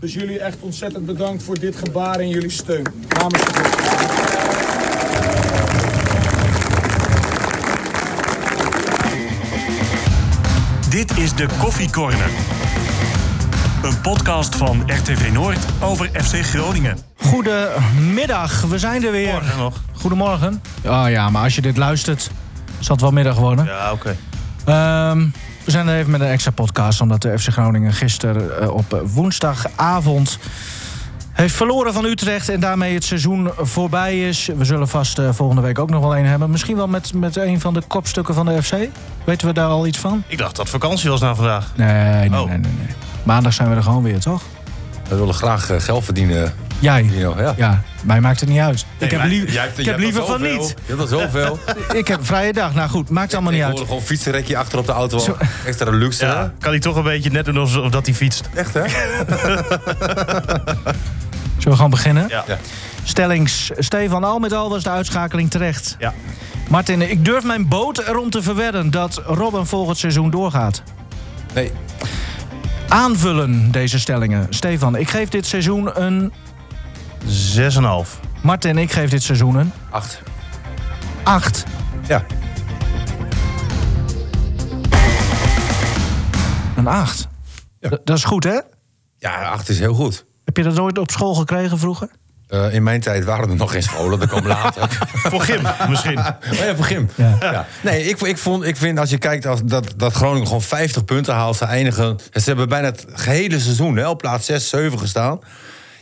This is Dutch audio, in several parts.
Dus jullie echt ontzettend bedankt voor dit gebaar en jullie steun. Namens de. Dit is de Koffie Corner. Een podcast van RTV Noord over FC Groningen. Goedemiddag, we zijn er weer. Morgen nog. Goedemorgen. Oh ja, maar als je dit luistert, zal het wel middag worden. Ja, oké. Ehm, we zijn er even met een extra podcast, omdat de FC Groningen gisteren eh, op woensdagavond heeft verloren van Utrecht en daarmee het seizoen voorbij is. We zullen vast eh, volgende week ook nog wel een hebben. Misschien wel met, met een van de kopstukken van de FC. Weten we daar al iets van? Ik dacht dat vakantie was na vandaag. Nee, nee, Oh. nee, nee, nee. Maandag zijn we er gewoon weer, toch? We willen graag eh, geld verdienen. Jij. Ja. Ja, mij maakt het niet uit. ik heb, lief- Jij ik heb liever van niet. Je hebt al zoveel. Ik heb vrije dag. Nou goed, maakt allemaal niet uit. Gewoon fietsenrekje achter op de auto. Zo. Extra luxe. Ja, kan hij toch een beetje net doen alsof dat hij fietst. Echt hè? Zullen we gewoon beginnen? Ja. Ja. Stellings Stefan, al met al was de uitschakeling terecht. Ja. Martin, ik durf mijn boot erom te verwedden dat Robin volgend seizoen doorgaat. Nee. Aanvullen deze stellingen. Stefan, ik geef dit seizoen een... 6,5. Martin, ik geef dit seizoen een Acht. 8. Ja. Een 8. Ja. Dat is goed, hè? Ja, acht is heel goed. Heb je dat nooit op school gekregen vroeger? Eh, in mijn tijd waren er nog geen scholen. Dat kwam later. Voor Gim, misschien. Oh ja, voor Gim. Ja. Ja. Nee, ik, ik, vond, ik vind als je kijkt als dat, dat Groningen gewoon 50 punten haalt. Ze eindigen. Ze hebben bijna het gehele seizoen hè, op plaats 6, 7 gestaan.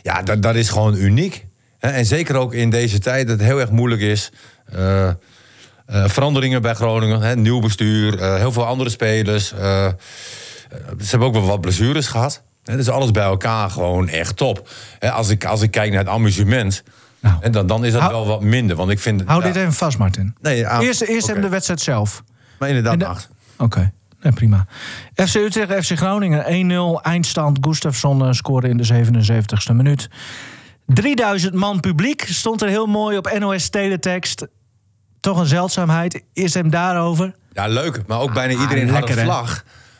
Ja, dat, dat is gewoon uniek. En zeker ook in deze tijd dat het heel erg moeilijk is. Eh, eh, veranderingen bij Groningen, hè, nieuw bestuur, eh, heel veel andere spelers. ze hebben ook wel wat blessures gehad. Hè, dus alles bij elkaar gewoon echt top. Hè, als, ik, als ik kijk naar het amusement, Nou. hè, dan, dan is dat Hou- wel wat minder. Want ik vind, Hou ja, dit even vast, Martin. Nee, aan- Eerst, eerst even de wedstrijd zelf. Maar inderdaad, En de- acht. Oké, nee, prima. FC Utrecht, FC Groningen 1-0. Eindstand Gustafsson eh, scoorde in de 77ste minuut. 3000 man publiek stond er heel mooi op NOS Teletext. Toch een zeldzaamheid. Eerst hem daarover. Ja, leuk. Maar ook bijna iedereen had lekker, een hè?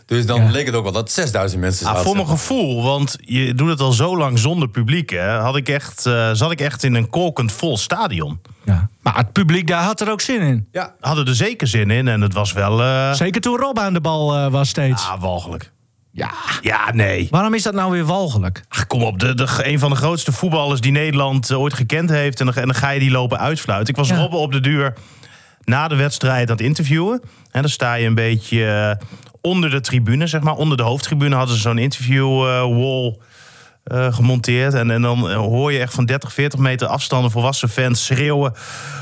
Dus dan Ja. leek het ook wel dat 6000 mensen Ah, zaten. voor mijn gevoel, want je doet het al zo lang zonder publiek. Hè, had ik echt, eh, zat ik echt in een kolkend vol stadion. Ja. Maar het publiek daar had er ook zin in. Ja, Hadden er zeker zin in en het was wel... eh Zeker toen Rob aan de bal eh, was steeds. ah, walgelijk. Ja. Ja, nee. Waarom is dat nou weer walgelijk? Ach, kom op, de, de, een van de grootste voetballers die Nederland ooit gekend heeft. En dan, en dan ga je die lopen uitfluiten. Ik was Ja. Robben op de duur na de wedstrijd aan het interviewen. En dan sta je een beetje onder de tribune, zeg maar. Onder de hoofdtribune hadden ze zo'n interview-wall gemonteerd. En, en dan eh, hoor je echt van 30, 40 meter afstanden volwassen fans schreeuwen...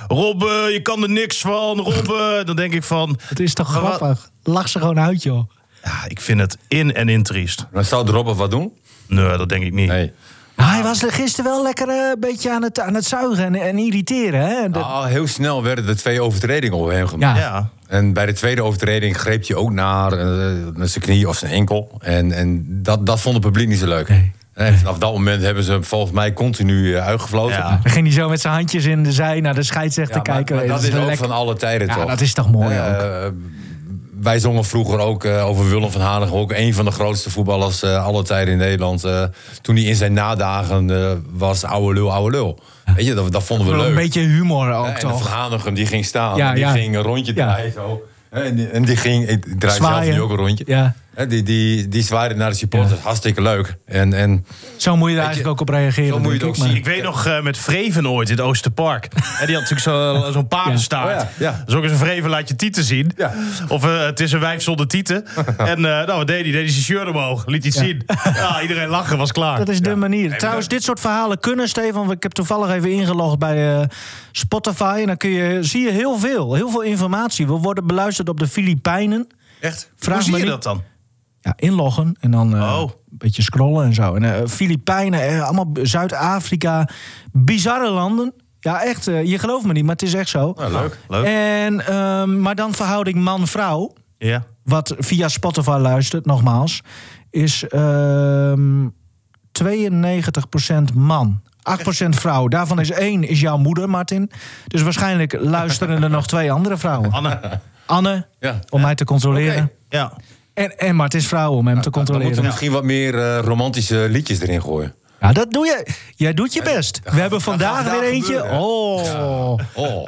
Robben, je kan er niks van, Robben. Dan denk ik van... Het is toch grappig? Lach ze gewoon uit, joh. Ja, ik vind het in en in triest. maar zou de Robben wat doen? Nee, dat denk ik niet. Nee. Nou, hij was er gisteren wel lekker eh, een beetje aan het, aan het zuigen en, en irriteren. Hè? Al heel snel werden er twee overtredingen op hem gemaakt. Ja. En bij de tweede overtreding greep hij ook naar, eh, naar zijn knie of zijn enkel. En, en dat, dat vond het publiek niet zo leuk. Nee. En vanaf dat moment hebben ze hem volgens mij continu uh, uitgefloten. Ja. Dan ging hij zo met zijn handjes in de zij naar de scheidsrechter Ja, kijken. maar dat is ook lekker. van alle tijden Ja, toch? dat is toch mooi ook. Wij zongen vroeger ook eh, over Willem van Hanegem, ook een van de grootste voetballers eh alle tijden in Nederland. Eh, toen hij in zijn nadagen was, ouwe lul, ouwe lul. Weet je, dat, dat vonden we leuk. Een beetje humor ook, toch? Van Hanegem die ging staan, Ja, die ja. ging een rondje draaien zo. En die, en die ging, ik draai zelf nu ook een rondje. Ja. Die, die, die naar de supporters, hartstikke leuk. En, en Zo moet je je, eigenlijk ook op reageren. zo moet je ook zien. Ik weet nog eh, met Vreven ooit in het Oosterpark. En die had natuurlijk zo- zo'n paardenstaart. Ja. Oh ja, ja. Dus ook eens een Vreven laat je tieten zien. Of eh, het is een wijf zonder tieten. en eh, nou, wat deed hij? Deed hij zijn shirt omhoog. Liet het zien. Ja, iedereen lachen, was klaar. Dat is de manier. Trouwens, dit soort verhalen kunnen, Stefan. Ik heb toevallig even ingelogd bij eh, Spotify. En dan kun je, zie je heel veel. Heel veel informatie. We worden beluisterd op de Filipijnen. echt, Vraag Hoe zie je niet- dat dan? Ja, inloggen en dan eh, Oh. een beetje scrollen en zo. En eh, Filipijnen, eh, allemaal Zuid-Afrika. Bizarre landen. Ja, echt. je gelooft me niet, maar het is echt zo. nou, leuk. Leuk. En, ehm, maar dan verhouding man-vrouw. Ja. Wat via Spotify luistert, nogmaals. Is ehm 92% man. 8% vrouw. Daarvan is één is jouw moeder, Martin. Dus waarschijnlijk luisteren er nog twee andere vrouwen. Anne. Anne, Ja. om mij te controleren. Ja. En, en maar het is vrouw om hem te Dan controleren. moeten we misschien wat meer eh, romantische liedjes erin gooien. Ja, dat doe je. Jij doet je best. We hebben vandaag weer eentje. Oh. Oh.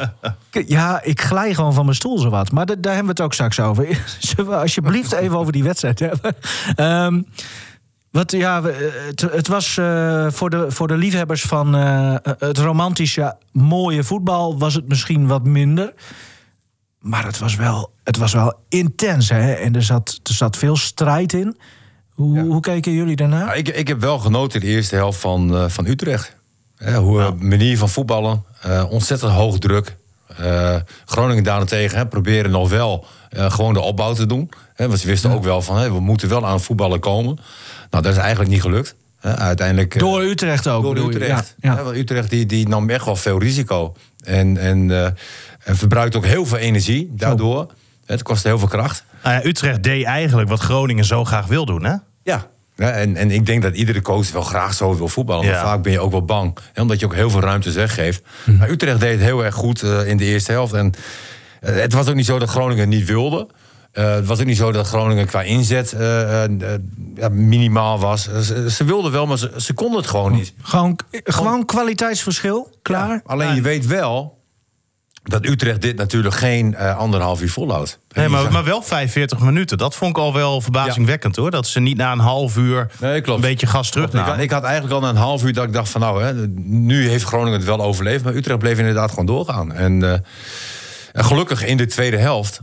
Ja, ik glij gewoon van mijn stoel zowat. Maar da- daar hebben we het ook straks over. Zullen we alsjeblieft even over die wedstrijd hebben? Ehm, wat, ja, we- het, het was eh, voor, de, voor de liefhebbers van eh, het romantische, mooie voetbal... was het misschien wat minder. Maar het was wel, het was wel intens. Hè? En er zat, er zat veel strijd in. Hoe, hoe keken jullie daarna? Nou, ik, ik heb wel genoten de eerste helft van, eh, van Utrecht. Hoe eh, manier van voetballen, eh, ontzettend hoog druk. Eh, Groningen daarentegen hè, proberen nog wel gewoon de opbouw te doen. Hè, want ze wisten ook wel van hè, we moeten wel aan voetballen komen. Nou, dat is eigenlijk niet gelukt. Hè, uiteindelijk, eh, Door Utrecht ook, Door bedoel je? Utrecht. Ja, ja. Utrecht die, die nam echt wel veel risico. En, en, eh, en verbruikt ook heel veel energie daardoor. Het kostte heel veel kracht. Nou ja, Utrecht deed eigenlijk wat Groningen zo graag wil doen, hè? Ja. Ja, en, en ik denk dat iedere coach wel graag zo wil voetballen. Ja. Maar vaak ben je ook wel bang. Hè, omdat je ook heel veel ruimtes weggeeft. Mhm. Maar Utrecht deed het heel erg goed eh, in de eerste helft. En eh, het was ook niet zo dat Groningen niet wilde. Eh, het was ook niet zo dat Groningen qua inzet eh, eh, minimaal was. Ze, ze wilden wel, maar ze, ze konden het gewoon niet. Gewoon, gewoon kwaliteitsverschil, klaar? Ja, alleen je weet wel dat Utrecht dit natuurlijk geen anderhalf uur volhoudt. Nee, maar, maar wel 45 minuten. Dat vond ik al wel verbazingwekkend, hoor. Dat ze niet na een half uur Nee, een beetje gas Ik had, terugnamen. ik had eigenlijk al na een half uur dat ik dacht van nou, hè, nu heeft Groningen het wel overleefd. Maar Utrecht bleef inderdaad gewoon doorgaan. En, en gelukkig in de tweede helft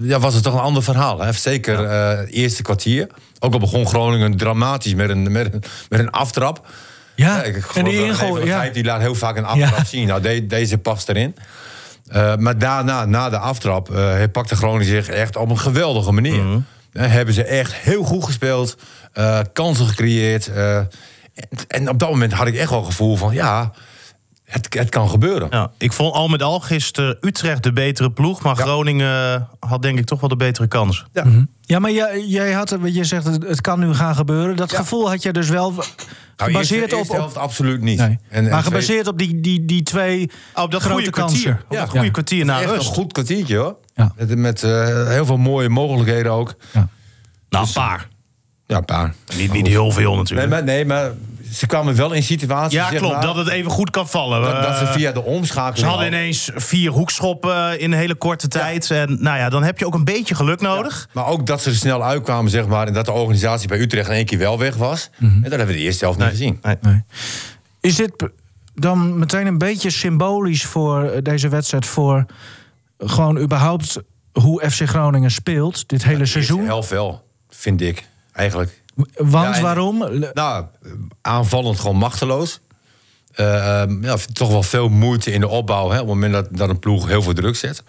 ja, was het toch een ander verhaal. Hè? Zeker eh, het eerste kwartier. Ook al begon Groningen dramatisch met een, met een, met een aftrap. Ja, ik en die ingooi, ja. Die laat heel vaak een aftrap Ja. zien. Nou, de- deze past erin. Eh, maar daarna, na de aftrap, eh pakte Groningen zich echt op een geweldige manier. Eh, hebben ze echt heel goed gespeeld, eh, kansen gecreëerd. eh, en, en op dat moment had ik echt wel het gevoel van, ja, het, het kan gebeuren. Ja, ik vond al met al gisteren Utrecht de betere ploeg. Maar Groningen had denk ik toch wel de betere kansen. Ja. Ja, maar jij, jij had, wat je zegt, het, het kan nu gaan gebeuren. Dat gevoel had je dus wel Nou, gebaseerd op... eerste op helft absoluut niet. nee. En- en maar twee- gebaseerd op die, die, die twee Oh, op dat grote goede kansen. kwartier. Op Ja. dat goede Ja. kwartier na echt rust. een goed kwartiertje hoor. Ja. Met, met eh, heel veel mooie mogelijkheden ook. Nou, een paar. Ja, een paar. Niet, niet heel veel Nee natuurlijk. maar, nee, maar ze kwamen wel in situaties. ja, zeg klopt. maar, Dat het even goed kan vallen. dat, dat ze Eh, via de Ze omschakeling. hadden al- ineens vier hoekschoppen in een hele korte tijd. En nou ja, dan heb je ook een beetje geluk nodig. Maar ook dat ze er snel uitkwamen, zeg maar. En dat de organisatie bij Utrecht in één keer wel weg was. Mhm. En dat hebben we de eerste helft niet gezien. Nee. Nee. Is dit dan meteen een beetje symbolisch voor eh, deze wedstrijd... voor gewoon überhaupt hoe FC Groningen speelt, dit hele De eerste seizoen? helft wel, vind ik. Eigenlijk. Want Ja, waarom? Nou, aanvallend gewoon machteloos. Eh, ehm, ja, toch wel veel moeite in de opbouw. Hè, op het moment dat, dat een ploeg heel veel druk zet.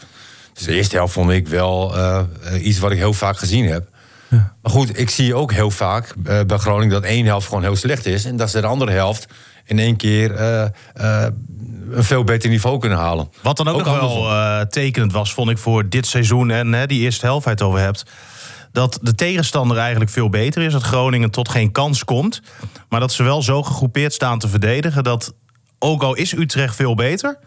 Dus de eerste helft vond ik wel eh, iets wat ik heel vaak gezien heb. Maar goed, ik zie ook heel vaak eh, bij Groningen dat één helft gewoon heel slecht is. En dat ze de andere helft in één keer eh, eh, een veel beter niveau kunnen halen. Wat dan ook, nog wel eh, tekenend was, vond ik voor dit seizoen en hè, die eerste helft waar je het over hebt. Dat de tegenstander eigenlijk veel beter is. Dat Groningen tot geen kans komt. Maar dat ze wel zo gegroepeerd staan te verdedigen. Dat ook al is Utrecht veel beter.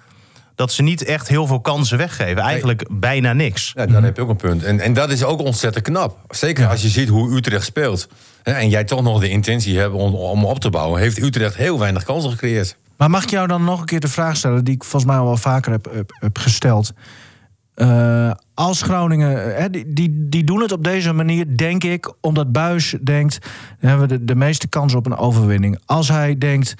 Dat ze niet echt heel veel kansen weggeven. Eigenlijk bijna niks. Ja, dan heb je ook een punt. En, en dat is ook ontzettend knap. Zeker als je ziet hoe Utrecht speelt. Hè, En jij toch nog de intentie hebt om, om op te bouwen. Heeft Utrecht heel weinig kansen gecreëerd. Maar mag ik jou dan nog een keer de vraag stellen... die ik volgens mij al wel vaker heb, heb, heb gesteld... Eh, als Groningen, hè, die, die, die doen het op deze manier, denk ik, omdat Buis denkt: dan hebben we de, de meeste kans op een overwinning. Als hij denkt: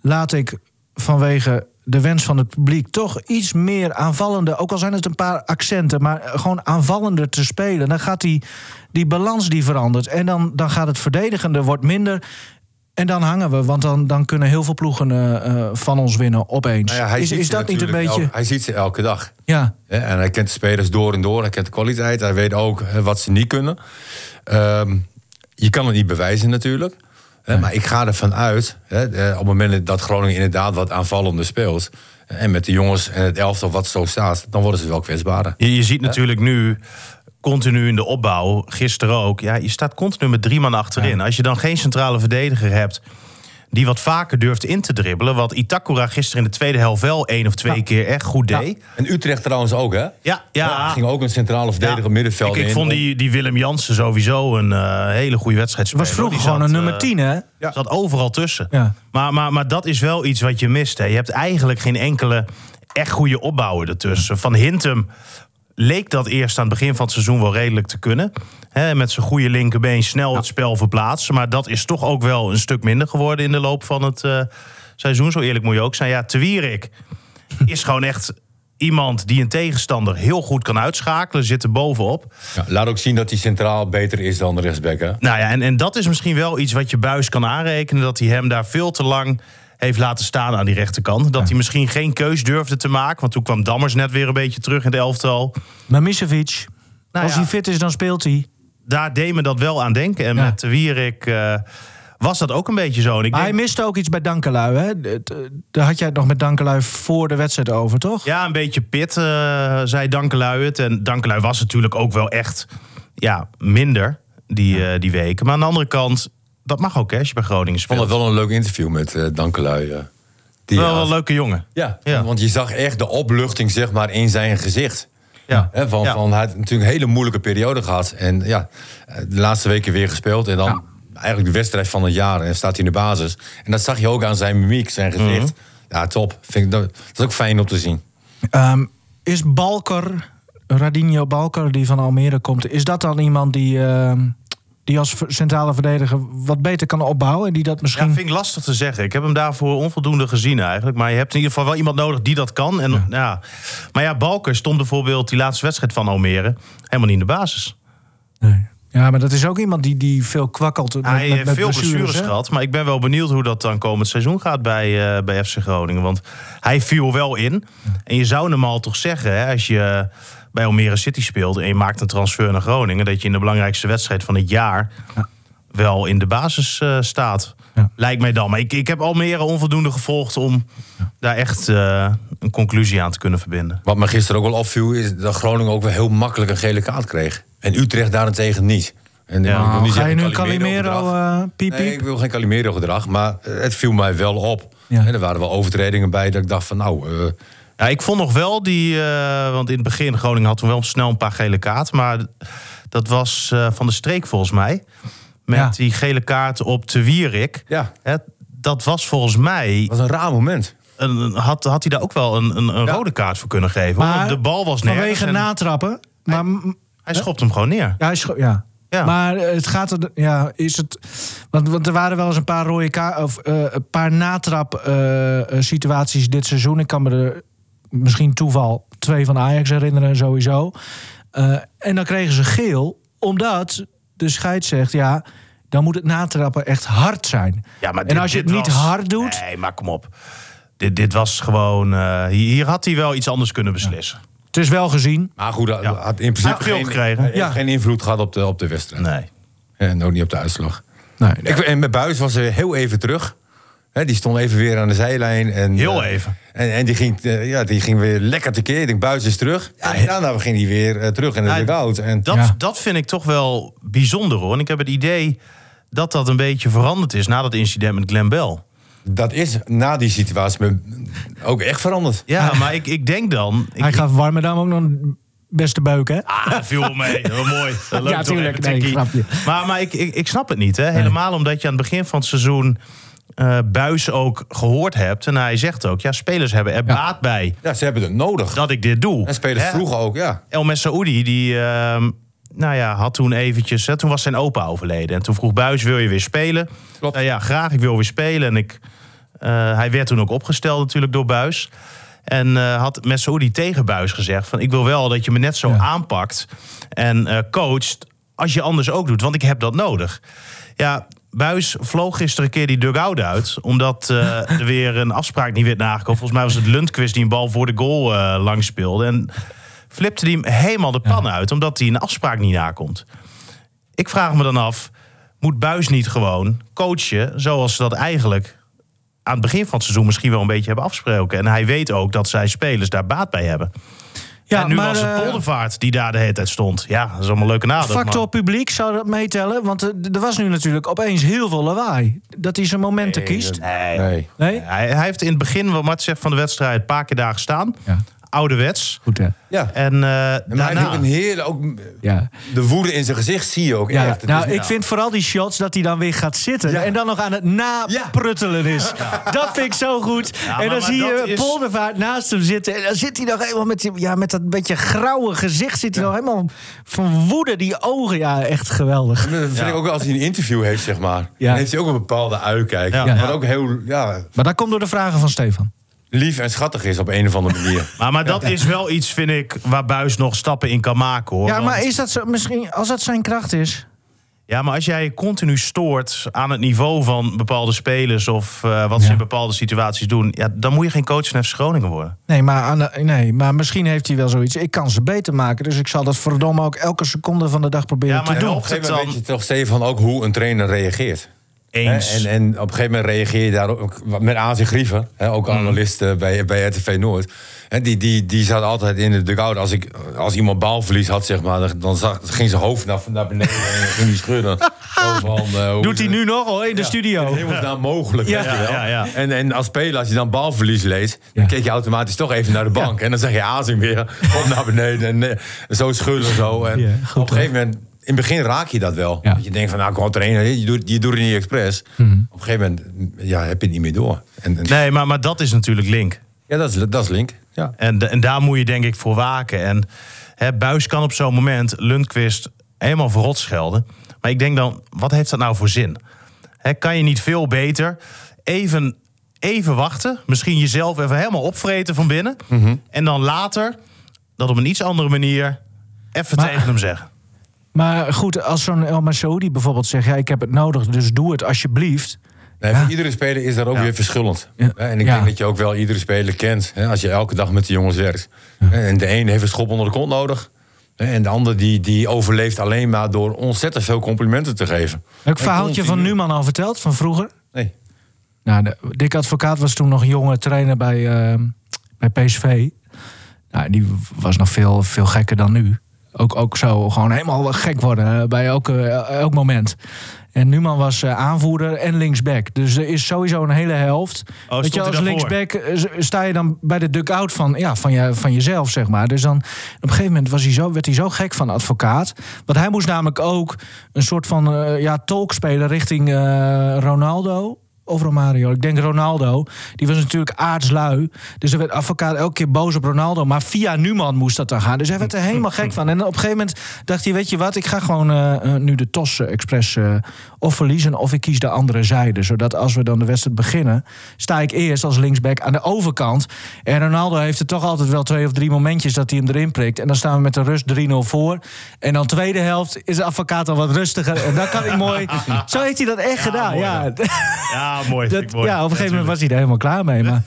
laat ik vanwege de wens van het publiek toch iets meer aanvallende, ook al zijn het een paar accenten, maar gewoon aanvallender te spelen, dan gaat die, die balans die verandert. En dan, dan gaat het verdedigende wordt minder. En dan hangen we, want dan, dan kunnen heel veel ploegen eh, eh, van ons winnen opeens. Nou ja, hij is ziet is ze dat niet een beetje. el- hij ziet ze elke dag. Ja, Hè, En hij kent de spelers door en door. Hij kent de kwaliteit. Hij weet ook wat ze niet kunnen. Ehm, je kan het niet bewijzen natuurlijk. Hè, Maar ik ga ervan uit, hè, op het moment dat Groningen inderdaad wat aanvallender speelt... en met de jongens en het elftal wat zo staat... dan worden ze wel kwetsbaarder. Je, je ziet natuurlijk nu continu in de opbouw, gisteren ook. Ja, je staat continu met drie man achterin. Als je dan geen centrale verdediger hebt die wat vaker durft in te dribbelen. Wat Itakura gisteren in de tweede helft wel één of twee keer echt goed deed. En Utrecht trouwens ook, hè? Ja, ja. Ja, ging ook een centrale verdediger middenveld Ik, ik in. vond die, die Willem Jansen sowieso een eh, hele goede wedstrijd was vroeger gewoon een nummer eh, 10, hè? Ja. Zat overal tussen. Maar, maar, maar dat is wel iets wat je mist. Hè. Je hebt eigenlijk geen enkele echt goede opbouwer ertussen. Van Hintem leek dat eerst aan het begin van het seizoen wel redelijk te kunnen. Met zijn goede linkerbeen snel het spel verplaatsen. Maar dat is toch ook wel een stuk minder geworden in de loop van het eh, seizoen. Zo eerlijk moet je ook zijn. Ja, Te Wierik is gewoon echt iemand die een tegenstander heel goed kan uitschakelen. Zit er bovenop. Ja, laat ook zien dat hij centraal beter is dan de rechtsback, hè? Nou ja, en, en dat is misschien wel iets wat je Buis kan aanrekenen. Dat hij hem daar veel te lang heeft laten staan aan die rechterkant. Dat hij misschien geen keus durfde te maken. Want toen kwam Dammers net weer een beetje terug in de elftal. Maar Misevic, Nou als ja. hij fit is, dan speelt hij. Daar deed me dat wel aan denken. En Ja. met Wierik eh, was dat ook een beetje zo. En ik Maar hij miste ook iets bij Dankelui, hè? Daar had jij het nog met Dankelui voor de wedstrijd over, toch? ja, een beetje pit, eh, zei Dankelui het. En Dankelui was natuurlijk ook wel echt ja, minder die, eh, die weken. Maar aan de andere kant, dat mag ook hè, als je bij Groningen Ik vond speelt. het wel een leuk interview met eh Dankelui. eh. Die wel had- een leuke jongen. Ja, Ja. want je zag echt de opluchting zeg maar, in zijn gezicht. Ja. Hè, van, Ja. van, hij had natuurlijk een hele moeilijke periode gehad. En ja, eh, de laatste weken weer gespeeld. En dan eigenlijk de wedstrijd van het jaar. En staat hij in de basis. En dat zag je ook aan zijn mimiek, zijn gezicht. Mhm. Ja, top. Vind ik, dat, dat is ook fijn om te zien. Ehm, is Balker, Radinho Balker, die van Almere komt... is dat dan iemand die, ehm, die als centrale verdediger wat beter kan opbouwen? En die dat Ja, misschien... vind ik lastig te zeggen. Ik heb hem daarvoor onvoldoende gezien eigenlijk. Maar je hebt in ieder geval wel iemand nodig die dat kan. En, ja. Maar ja, Balker stond bijvoorbeeld die laatste wedstrijd van Almere helemaal niet in de basis. Nee. Ja, maar dat is ook iemand die, die veel kwakkelt met, Hij heeft veel blessures, gehad. Maar ik ben wel benieuwd hoe dat dan komend seizoen gaat bij, eh, bij FC Groningen. Want hij viel wel in. En je zou normaal toch zeggen, hè, als je bij Almere City speelt... en je maakt een transfer naar Groningen... dat je in de belangrijkste wedstrijd van het jaar... wel in de basis eh, staat. Ja. Lijkt mij dan. Maar ik, ik heb Almere onvoldoende gevolgd... om daar echt eh, een conclusie aan te kunnen verbinden. Wat me gisteren ook wel opviel, is dat Groningen ook wel heel makkelijk een gele kaart kreeg. En Utrecht daarentegen niet. En Ja. ik wil Nou, niet ga je nu. Calimero uh, piep Nee, ik wil geen Calimero-gedrag, maar eh, het viel mij wel op. Ja. En er waren wel overtredingen bij dat ik dacht van nou... eh, Ja, ik vond nog wel die... eh, want in het begin, Groningen had toen wel snel een paar gele kaarten. Maar dat was eh, van de streek volgens mij. Met Ja. die gele kaart op de Wierik. ja, Hè, dat was volgens mij... dat was een raar moment. Een, had, had hij daar ook wel een, een, een Ja. rode kaart voor kunnen geven. hoor. De bal was nergens. Vanwege en natrappen. Maar, Hij schopt hem gewoon neer. ja, hij scho- ja. Ja. Maar eh, het gaat er, ja, is het, want, want er waren wel eens een paar rode ka of een paar natrap eh, situaties dit seizoen. Ik kan me er misschien toeval twee van Ajax herinneren sowieso. Eh, en dan kregen ze geel, omdat de scheid zegt ja, dan moet het natrappen echt hard zijn. Ja, maar en als je het niet was- hard doet, Nee, maar kom op. Dit, dit was gewoon... eh, hier, had hij wel iets anders kunnen beslissen. het is wel gezien. Maar goed, dat Ja. had in principe geen, gekregen. Ja. geen invloed gehad op de, op de wedstrijd. Nee. En ook niet op de uitslag. Nee, Ik, en met Buis was er heel even terug. Hè, die stond even weer aan de zijlijn. En, Heel eh, even. En, en die, ging, eh, ja, die ging weer lekker tekeer. Ik denk, Buis is terug. Ja, en daarna ging hij weer eh, terug in de Ja, dugout. En Dat, Ja. dat vind ik toch wel bijzonder hoor. En ik heb het idee dat dat een beetje veranderd is na dat incident met Glenn Bell. dat is na die situatie ook echt veranderd. Ja, maar ik, ik denk dan. Ik, Hij gaf Warmerdam ook nog een beste beuk, hè? Ah, dat viel wel mee. Heel mooi. Leuk Ja, tuurlijk. Nee. Maar, maar ik, ik, ik snap het niet. Hè? Helemaal omdat je aan het begin van het seizoen eh Buis ook gehoord hebt. En hij zegt ook, ja, spelers hebben er baat bij Ja, ze hebben het nodig. dat ik dit doe. En spelers Hè? vroegen ook, ja. El Messaoudi, die ehm, nou ja, had toen eventjes... Hè, toen was zijn opa overleden. En toen vroeg Buis, wil je weer spelen? Klopt. Nou ja, graag, ik wil weer spelen. En ik, eh, hij werd toen ook opgesteld natuurlijk door Buis. En eh, had Messaoudi tegen Buis gezegd... van ik wil wel dat je me net zo Ja. aanpakt en eh, coacht... als je anders ook doet, want ik heb dat nodig. Ja, Buis vloog gisteren een keer die dugout uit... omdat eh, er weer een afspraak niet werd nagekomen. Volgens mij was het Lundqvist die een bal voor de goal eh, langs speelde. En flipte hij hem helemaal de pan uit... omdat hij een afspraak niet nakomt. Ik vraag me dan af, moet Buis niet gewoon coachen... zoals ze dat eigenlijk aan het begin van het seizoen misschien wel een beetje hebben afgesproken. En hij weet ook dat zij spelers daar baat bij hebben. Ja, en nu maar, was het eh, Poldervaart die daar de hele tijd stond. Ja, dat is allemaal leuke naden. Factor publiek zou dat meetellen? Want eh, er was nu natuurlijk opeens heel veel lawaai. Dat hij zijn momenten kiest. Nee. Nee. Nee? Hij, hij heeft in het begin, wat Mart zegt, van de wedstrijd... een paar keer daar gestaan. Ja. Ouderwets. Goed, hè? Ja. En uh, Maar hij heeft daarna... ook een hele, ook Ja. de woede in zijn gezicht zie je ook Ja, echt. Het nou, ik vind vooral die shots dat hij dan weer gaat zitten. Ja. En dan nog aan het napruttelen is. Dat vind ik zo goed. maar- en dan maar zie je is- Poldervaart naast hem zitten. En dan zit hij nog helemaal met, die- ja, met dat beetje grauwe gezicht. Zit hij nog helemaal van woede, die ogen. Ja, echt geweldig. Dat vind ik ook als hij een interview heeft, zeg maar. Ja. Dan heeft hij ook een bepaalde uitkijk. Ja. Maar Ja. ook heel ja, Maar dat komt door de vragen van Stefan. Lief en schattig is op een of andere manier. Maar, maar dat is wel iets, vind ik, waar Buis nog stappen in kan maken, hoor. Ja, Want- maar is dat zo, misschien, als dat zijn kracht is... Ja, maar als jij je continu stoort aan het niveau van bepaalde spelers... of eh, wat ze in bepaalde situaties doen... Ja, dan moet je geen coach van FC Groningen worden. Nee maar, aan de- nee, maar misschien heeft hij wel zoiets. Ik kan ze beter maken, dus ik zal dat verdomme ook elke seconde van de dag proberen Ja, maar te doen. op een gegeven moment weet je toch, Stefan, ook hoe een trainer reageert. Eens. En, en op een gegeven moment reageer je daar ook met Azi Grieven, hè, ook Mm. analist eh, bij, bij RTV Noord. Hè, die, die, die zat altijd in de dugout. Als, ik, als iemand balverlies had, zeg maar, dan, dan zag, ging zijn hoofd naar, naar beneden en ging die schudden. Van, eh, Doet hij nu nog al in de Ja, studio? hemelsnaam mogelijk, Ja. Ja, ja. En, en als speler, als je dan balverlies leest... dan kijk je automatisch toch even naar de bank. En dan zeg je Azing weer, op naar beneden. En eh, zo schudden zo. En op een gegeven moment, in het begin raak je dat wel. Ja. Dat je denkt van, nou, ik word trainer. Je doet, je doet het niet expres. Mhm. Op een gegeven moment ja, heb je het niet meer door. En, en- Nee, maar, maar dat is natuurlijk link. Ja, dat is, dat is link. Ja. En, en daar moet je denk ik voor waken. En hè, Buis kan op zo'n moment Lundqvist helemaal verrot schelden. Maar ik denk dan, wat heeft dat nou voor zin? Hè, kan je niet veel beter even, even wachten? Misschien jezelf even helemaal opvreten van binnen. En dan later dat op een iets andere manier even Maar- tegen hem zeggen. Maar goed, als zo'n El Masoudi bijvoorbeeld zegt... Ja, ik heb het nodig, dus doe het alsjeblieft. Nee, Ja. voor iedere speler is daar ook Ja. weer verschillend. Ja. En ik Ja. denk dat je ook wel iedere speler kent. Hè, als je elke dag met de jongens werkt. Hè, En de een heeft een schop onder de kont nodig. hè, En de ander die, die overleeft alleen maar door ontzettend veel complimenten te geven. Heb ik verhaaltje van. Numan al verteld, van vroeger? Nee. Nou, de, Dick Advocaat was toen nog een jonge trainer bij, eh, bij PSV. Nou, die was nog veel, veel gekker dan nu. Ook, ook zo gewoon helemaal gek worden eh, bij elke, eh, elk moment. En Numan was eh, aanvoerder en linksback. Dus er is sowieso een hele helft. Oh, Weet je, als linksback sta je dan bij de dugout van, ja, van, je, van jezelf, zeg maar. Dus dan op een gegeven moment was hij zo, werd hij zo gek van advocaat. Want hij moest namelijk ook een soort van ja, talk spelen richting Ronaldo. Of Romario. Ik denk Ronaldo. Die was natuurlijk aardslui. Dus er werd advocaat elke keer boos op Ronaldo. Maar via Numan moest dat dan gaan. Dus hij werd er helemaal gek van. En op een gegeven moment dacht hij: Weet je wat, ik ga gewoon eh, eh, nu de TOS eh, expres eh, of verliezen. of ik kies de andere zijde. Zodat als we dan de wedstrijd beginnen. sta ik eerst als linksback aan de overkant. En Ronaldo heeft er toch altijd wel twee of drie momentjes dat hij hem erin prikt. En dan staan we met de rust 3-0 voor. En dan tweede helft is de advocaat al wat rustiger. En dan kan ik mooi. Zo heeft hij dat echt gedaan. mooi, ja. Ja, mooi. Dat, mooi. ja, op een gegeven moment was hij er helemaal klaar mee. Maar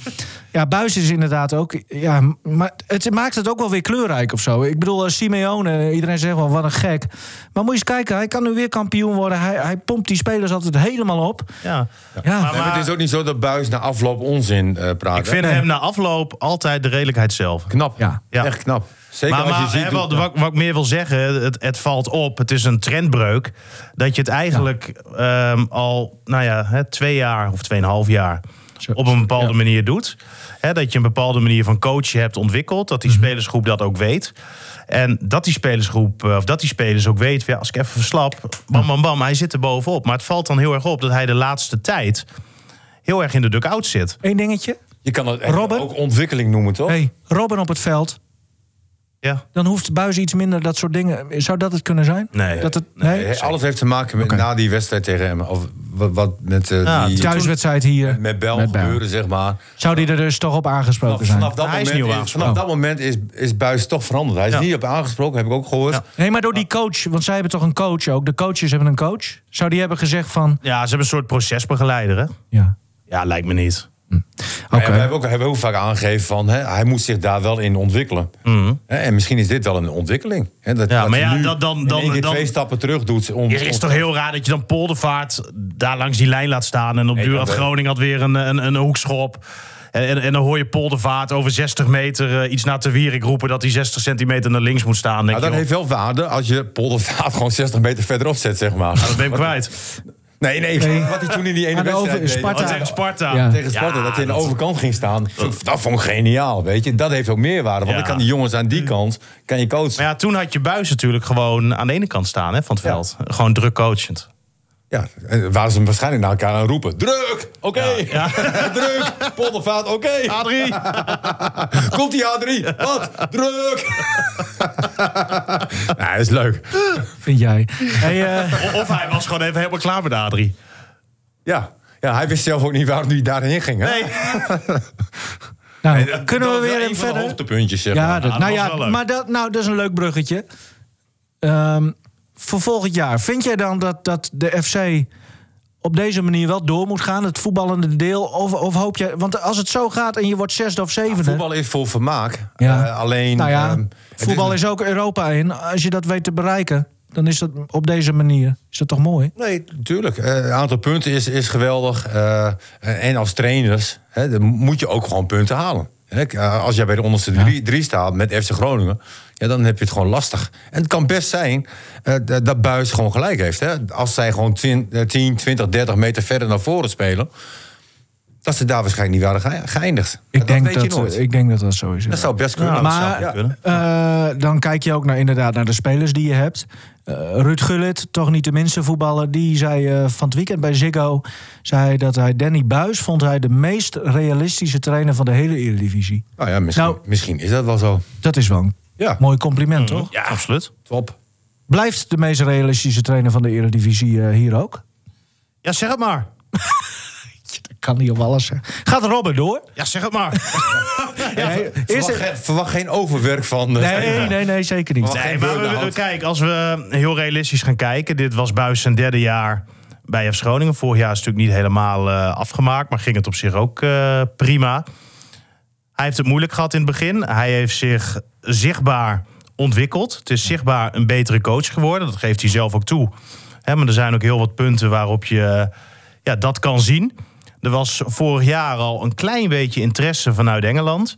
ja, Buis is inderdaad ook. Ja, maar het maakt het ook wel weer kleurrijk of zo. Ik bedoel, eh, Simeone, iedereen zegt wel wat een gek. Maar moet je eens kijken, hij kan nu weer kampioen worden. Hij, hij pompt die spelers altijd helemaal op. Ja. Ja, Maar- het is ook niet zo dat Buis na afloop onzin eh praat. Ik vind hem na afloop altijd de redelijkheid zelf. knap. Ja. Ja. Echt knap. Zeker Maar, als maar je ziet... hè, hoe- wat, wat, wat ik meer wil zeggen, het, het valt op. Het is een trendbreuk. Dat je het eigenlijk ehm, al nou ja, hè, twee jaar of tweeënhalf jaar Zo- op een bepaalde ja. manier doet. Hè, dat je een bepaalde manier van coachen hebt ontwikkeld. Dat Mhm. die spelersgroep dat ook weet. En dat die spelersgroep, eh, of dat die spelers ook weten, van, ja, als ik even verslap, bam, bam, bam, hij zit er bovenop. Maar het valt dan heel erg op dat hij de laatste tijd heel erg in de dugout zit. Eén dingetje. Je kan het ook ontwikkeling noemen, toch? Hey, Robin op het veld. Ja. Dan hoeft Buis iets minder dat soort dingen. Zou dat het kunnen zijn? Nee. Dat het, nee? Nee, alles heeft te maken met na die wedstrijd tegen hem. Of wat, wat met eh, Ja, die... Thuiswedstrijd hier. Met Bel Met gebeuren, zeg maar. Zou die er dus toch op aangesproken Vanaf, zijn? vanaf dat Hij is moment, niet is, aangesproken. vanaf dat moment is, is Buis toch veranderd. Hij is Ja. niet op aangesproken, heb ik ook gehoord. Ja. Nee, maar door die coach, want zij hebben toch een coach ook. De coaches hebben een coach. Zou die hebben gezegd van. Ja, ze hebben een soort procesbegeleider, hè? Ja, Ja, lijkt me niet. Ja, we hebben ook, hebben ook vaak aangegeven van hè, hij moet zich daar wel in ontwikkelen. Hè, en misschien is dit wel een ontwikkeling. Hè, dat, Mhm. Ja, dat maar ja, dat- dan- dan- dan- twee stappen terug doet. Om, Het is toch heel raar dat je dan Poldervaart daar langs die lijn laat staan. En op duur dat had. Groningen had weer een, een, een hoekschop. En, en, dan hoor je Paul de Vaart over 60 meter eh, iets naar te Wierik roepen... dat hij 60 centimeter naar links moet staan. Denk Nou, dat je, heeft wel waarde als je Poldervaart gewoon 60 meter verderop zet, zeg maar. dat ben ik kwijt. Nee, nee, wat hij toen in die ene wedstrijd over- deed. Sparta. Oh, tegen Sparta. Ja. tegen Sparta, dat hij aan de overkant ging staan. Dat vond ik geniaal, weet je. Dat heeft ook meerwaarde, want Ja. dan kan die jongens aan die kant kan je coachen. Maar ja, toen had je Buis natuurlijk gewoon aan de ene kant staan hè, van het Ja. veld. Gewoon druk coachend. Ja, en waren ze hem waarschijnlijk naar elkaar aan het roepen. Druk! Oké! Ja. Druk! Poldervaart, oké! Adrie! Komt die A3? Wat? Druk! dat is leuk. Vind jij? Hey, eh, Of hij was gewoon even helemaal klaar met Adrie. Ja. ja, hij wist zelf ook niet waarom hij daarheen ging. Hè? Nee. nou, Dat kunnen we weer een de verder? hoogtepuntjes, zeg Ja, maar. dat, dat nou ja, maar dat, nou, dat is een leuk bruggetje. Ehm, voor volgend jaar, vind jij dan dat, dat de FC op deze manier wel door moet gaan, het voetballende deel? Of, of hoop je, want als het zo gaat en je wordt zesde of zevende. Voetbal is voor vermaak. Ja. Eh, alleen... nou ja, ehm, voetbal is, ook Europa in. Als je dat weet te bereiken, dan is dat op deze manier. Is dat toch mooi? Nee, natuurlijk. Een aantal punten is, is geweldig. Eh, en als trainers hè, dan moet je ook gewoon punten halen. Hè, eh, als jij bij de onderste drie, drie staat met FC Groningen... Ja, dan heb je het gewoon lastig. En het kan best zijn eh, dat- dat Buis gewoon gelijk heeft. Hè. Als zij gewoon 10, 10, 20, 30 meter verder naar voren spelen... dat ze daar waarschijnlijk niet waren ge- geëindigd. Ik, dat denk weet dat, je nooit. ik denk dat dat zo is. dat zou best kunnen. Ja, dat maar kunnen. eh, dan kijk je ook naar, inderdaad naar de spelers die je hebt. Eh Ruud Gullit, toch niet de minste voetballer, die zei eh, van het weekend bij Ziggo... zei dat hij Danny Buis vond hij de meest realistische trainer van de hele Eredivisie. Nou ja, misschien, Nou- misschien is dat wel zo. Dat is wel een Ja, mooi compliment, toch? Ja, absoluut. top. Blijft de meest realistische trainer van de Eredivisie eh, hier ook? Ja, zeg het maar. Dat kan niet op alles zeggen. Gaat Robben door? Ja, zeg het maar. Nee, eerst- Verwacht, geen- verwacht geen overwerk van... eh, nee, nee, nee, zeker niet. Nee, maar we- kijk, als we heel realistisch gaan kijken... dit was Buis zijn derde jaar bij FC Groningen. Vorig jaar is het natuurlijk niet helemaal eh, afgemaakt... maar ging het op zich ook eh, prima. Hij heeft het moeilijk gehad in het begin. Hij heeft zich zichtbaar ontwikkeld. Het is zichtbaar een betere coach geworden. Dat geeft hij zelf ook toe. Maar er zijn ook heel wat punten waarop je ja, dat kan zien. Er was vorig jaar al een klein beetje interesse vanuit Engeland.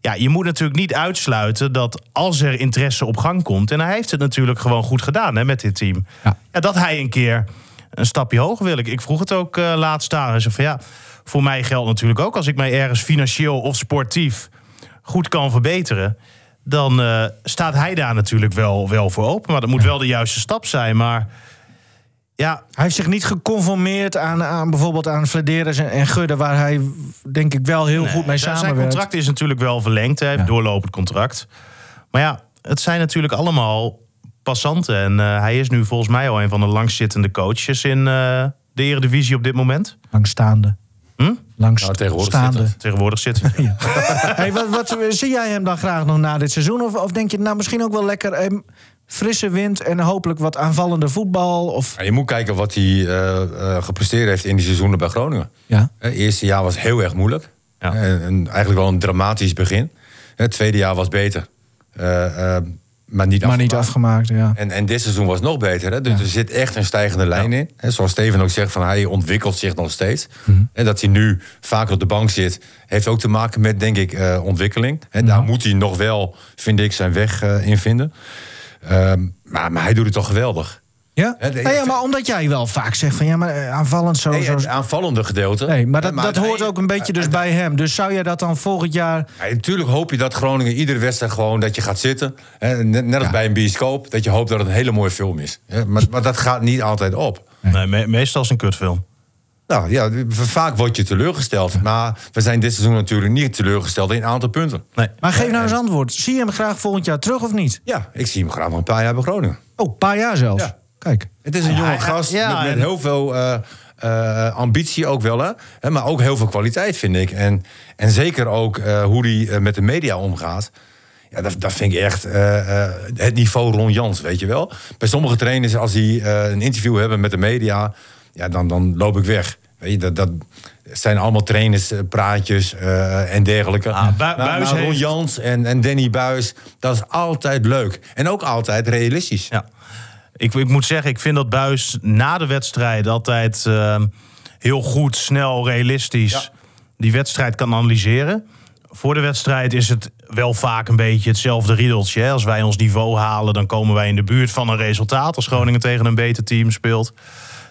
Ja, je moet natuurlijk niet uitsluiten dat als er interesse op gang komt... en hij heeft het natuurlijk gewoon goed gedaan hè, met dit team... Ja. Ja. dat hij een keer een stapje hoger wil. Ik, ik vroeg het ook eh, laatst aan. Hij zei van ja, voor mij geldt natuurlijk ook... als ik mij ergens financieel of sportief goed kan verbeteren... dan eh, staat hij daar natuurlijk wel, wel voor open. Maar dat moet wel de juiste stap zijn. Maar ja, Hij heeft zich niet geconformeerd aan, aan bijvoorbeeld aan Flederis en, en Gudde... waar hij denk ik wel heel goed mee zijn- Zijn samenwerkt. contract is natuurlijk wel verlengd. Hij heeft Ja. doorlopend contract. Maar ja, het zijn natuurlijk allemaal passanten. En eh, hij is nu volgens mij al een van de langstzittende coaches in eh, de Eredivisie op dit moment. Langstaande. Langst Nou, tegenwoordig staande. zit het. Tegenwoordig zit hij. Ja. hey, wat, wat, zie jij hem dan graag nog na dit seizoen? Of, of denk je, nou misschien ook wel lekker eh, frisse wind en hopelijk wat aanvallende voetbal? Of, Ja, je moet kijken wat hij eh, eh, gepresteerd heeft in die seizoenen bij Groningen. ja. Het eerste jaar was heel erg moeilijk. Ja. En, en eigenlijk wel een dramatisch begin. Het tweede jaar was beter. Eh, eh, maar niet Maar niet afgemaakt. afgemaakt, ja. En, en dit seizoen was nog beter. Hè? Dus er zit echt een stijgende lijn in. Hè? Zoals Steven ook zegt, van, hij ontwikkelt zich nog steeds. Mhm. En dat hij nu vaker op de bank zit... heeft ook te maken met, denk ik, eh, ontwikkeling. En daar moet hij nog wel, vind ik, zijn weg eh, in vinden. Ehm, maar, maar hij doet het toch geweldig. Ja? Ja, de- Nou ja, maar omdat jij wel vaak zegt van ja, maar eh, aanvallend zo. Nee, zo het aanvallende gedeelte. nee, maar dat, dat hoort ook een beetje dus bij hem. Dus zou je dat dan volgend jaar. Ja, natuurlijk hoop je dat Groningen iedere wedstrijd gewoon dat je gaat zitten. Hè, net net als bij een bioscoop. Dat je hoopt dat het een hele mooie film is. Hè, maar, maar dat gaat niet altijd op. Nee, me- meestal is het een kutfilm. Nou ja, vaak word je teleurgesteld. Maar we zijn dit seizoen natuurlijk niet teleurgesteld in een aantal punten. Nee. Maar geef nou eens antwoord. Zie je hem graag volgend jaar terug of niet? Ja, ik zie hem graag nog een paar jaar bij Groningen. Oh, een paar jaar zelfs. Ja. Kijk. Het is een jonge gast met, heel veel eh, eh, ambitie ook wel. Hè? Maar ook heel veel kwaliteit, vind ik. En, en zeker ook eh, hoe hij met de media omgaat. Ja, dat, dat vind ik echt het niveau Ron Jans, weet je wel. Bij sommige trainers, als die een interview hebben met de media... Ja, dan, dan loop ik weg. Weet je, dat, dat zijn allemaal trainers, eh, praatjes eh, en dergelijke. Ah, Bu- Ron heeft- Jans en, en Danny Buis, dat is altijd leuk. En ook altijd realistisch. Ja. Ik, ik moet zeggen, ik vind dat Buis na de wedstrijd altijd ehm, heel goed, snel, realistisch. Ja. die wedstrijd kan analyseren. Voor de wedstrijd is het wel vaak een beetje hetzelfde riedeltje. hè. Als wij ons niveau halen, dan komen wij in de buurt van een resultaat. Als Groningen tegen een beter team speelt.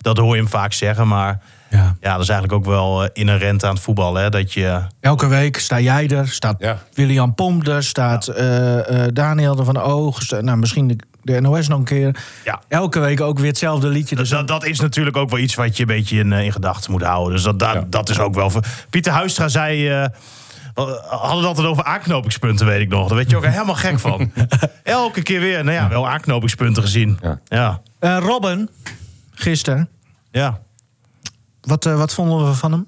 Dat hoor je hem vaak zeggen, maar Ja. ja, dat is eigenlijk ook wel eh, inherent aan het voetbal. Hè? Dat je, Elke week sta jij er, staat Ja. William Pomp er, staat eh, eh, Daniel er van de Oog. sta- nou, misschien de, NOS nog een keer. ja, Elke week ook weer hetzelfde liedje. Dus Dus dat, dat is natuurlijk ook wel iets wat je een beetje in, eh, in gedachten moet houden. Dus dat, dat, Ja. dat is ook wel. ver- Pieter Huistra zei. eh, we hadden het altijd over aanknopingspunten, weet ik nog. Daar werd je ook helemaal gek van. Elke keer weer. Nou ja, wel aanknopingspunten gezien. Ja. Ja. Eh, Robin, gisteren. ja. Wat, eh, wat vonden we van hem?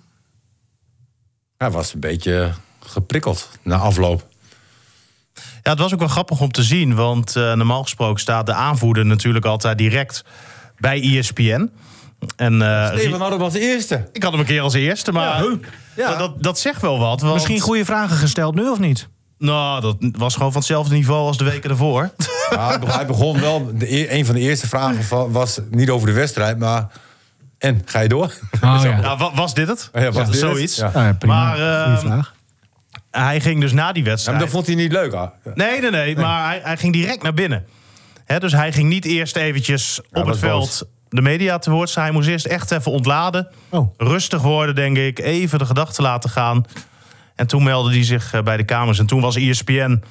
Hij was een beetje geprikkeld na afloop. Ja, het was ook wel grappig om te zien. Want eh, normaal gesproken staat de aanvoerder natuurlijk altijd direct bij ESPN. En, eh, Steven Hadden was de eerste. ik had hem een keer als eerste, maar Ja. Dat, dat, dat zegt wel wat. Want, Misschien goede vragen gesteld nu of niet? Nou, dat was gewoon van hetzelfde niveau als de weken ervoor. Ja, hij begon- wel. De, e- een van de eerste vragen was niet over de wedstrijd, maar. En ga je door? Oh, ja. Ja, wa- was dit het? Ja, was dit het? zoiets. Ja. Ja, prima. Maar, Goeie vraag. Hij ging dus na die Ja, wedstrijd. maar dat vond hij niet leuk. ah. Nee, nee, nee, Maar hij, hij ging direct naar binnen. Hè, dus hij ging niet eerst eventjes op het veld de media te woord staan. Hij moest eerst echt even ontladen. Oh. Rustig worden, denk ik. Even de gedachten laten gaan. En toen meldde hij zich eh, bij de kamers. En toen was ESPN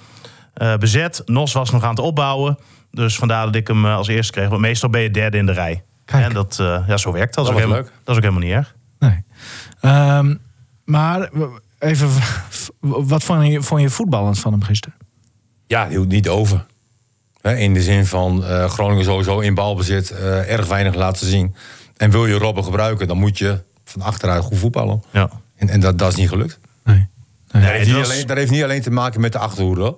eh, bezet. NOS was nog aan het opbouwen. Dus vandaar dat ik hem eh, als eerste kreeg. Want meestal ben je derde in de rij. Kijk. En dat, ja, zo werkt dat. Dat is ook helemaal, leuk. Dat is ook helemaal niet erg. Nee. Ehm, maar even, wat vond je, vond je voetballend van hem gisteren? Ja, hield niet over. Hè, in de zin van eh, Groningen sowieso in balbezit eh, erg weinig laten zien. En wil je Robben gebruiken, dan moet je van achteruit goed voetballen. Ja. En, en dat, dat is niet gelukt. Nee. Heeft, niet was- alleen, dat heeft niet alleen te maken met de achterhoede. hoor.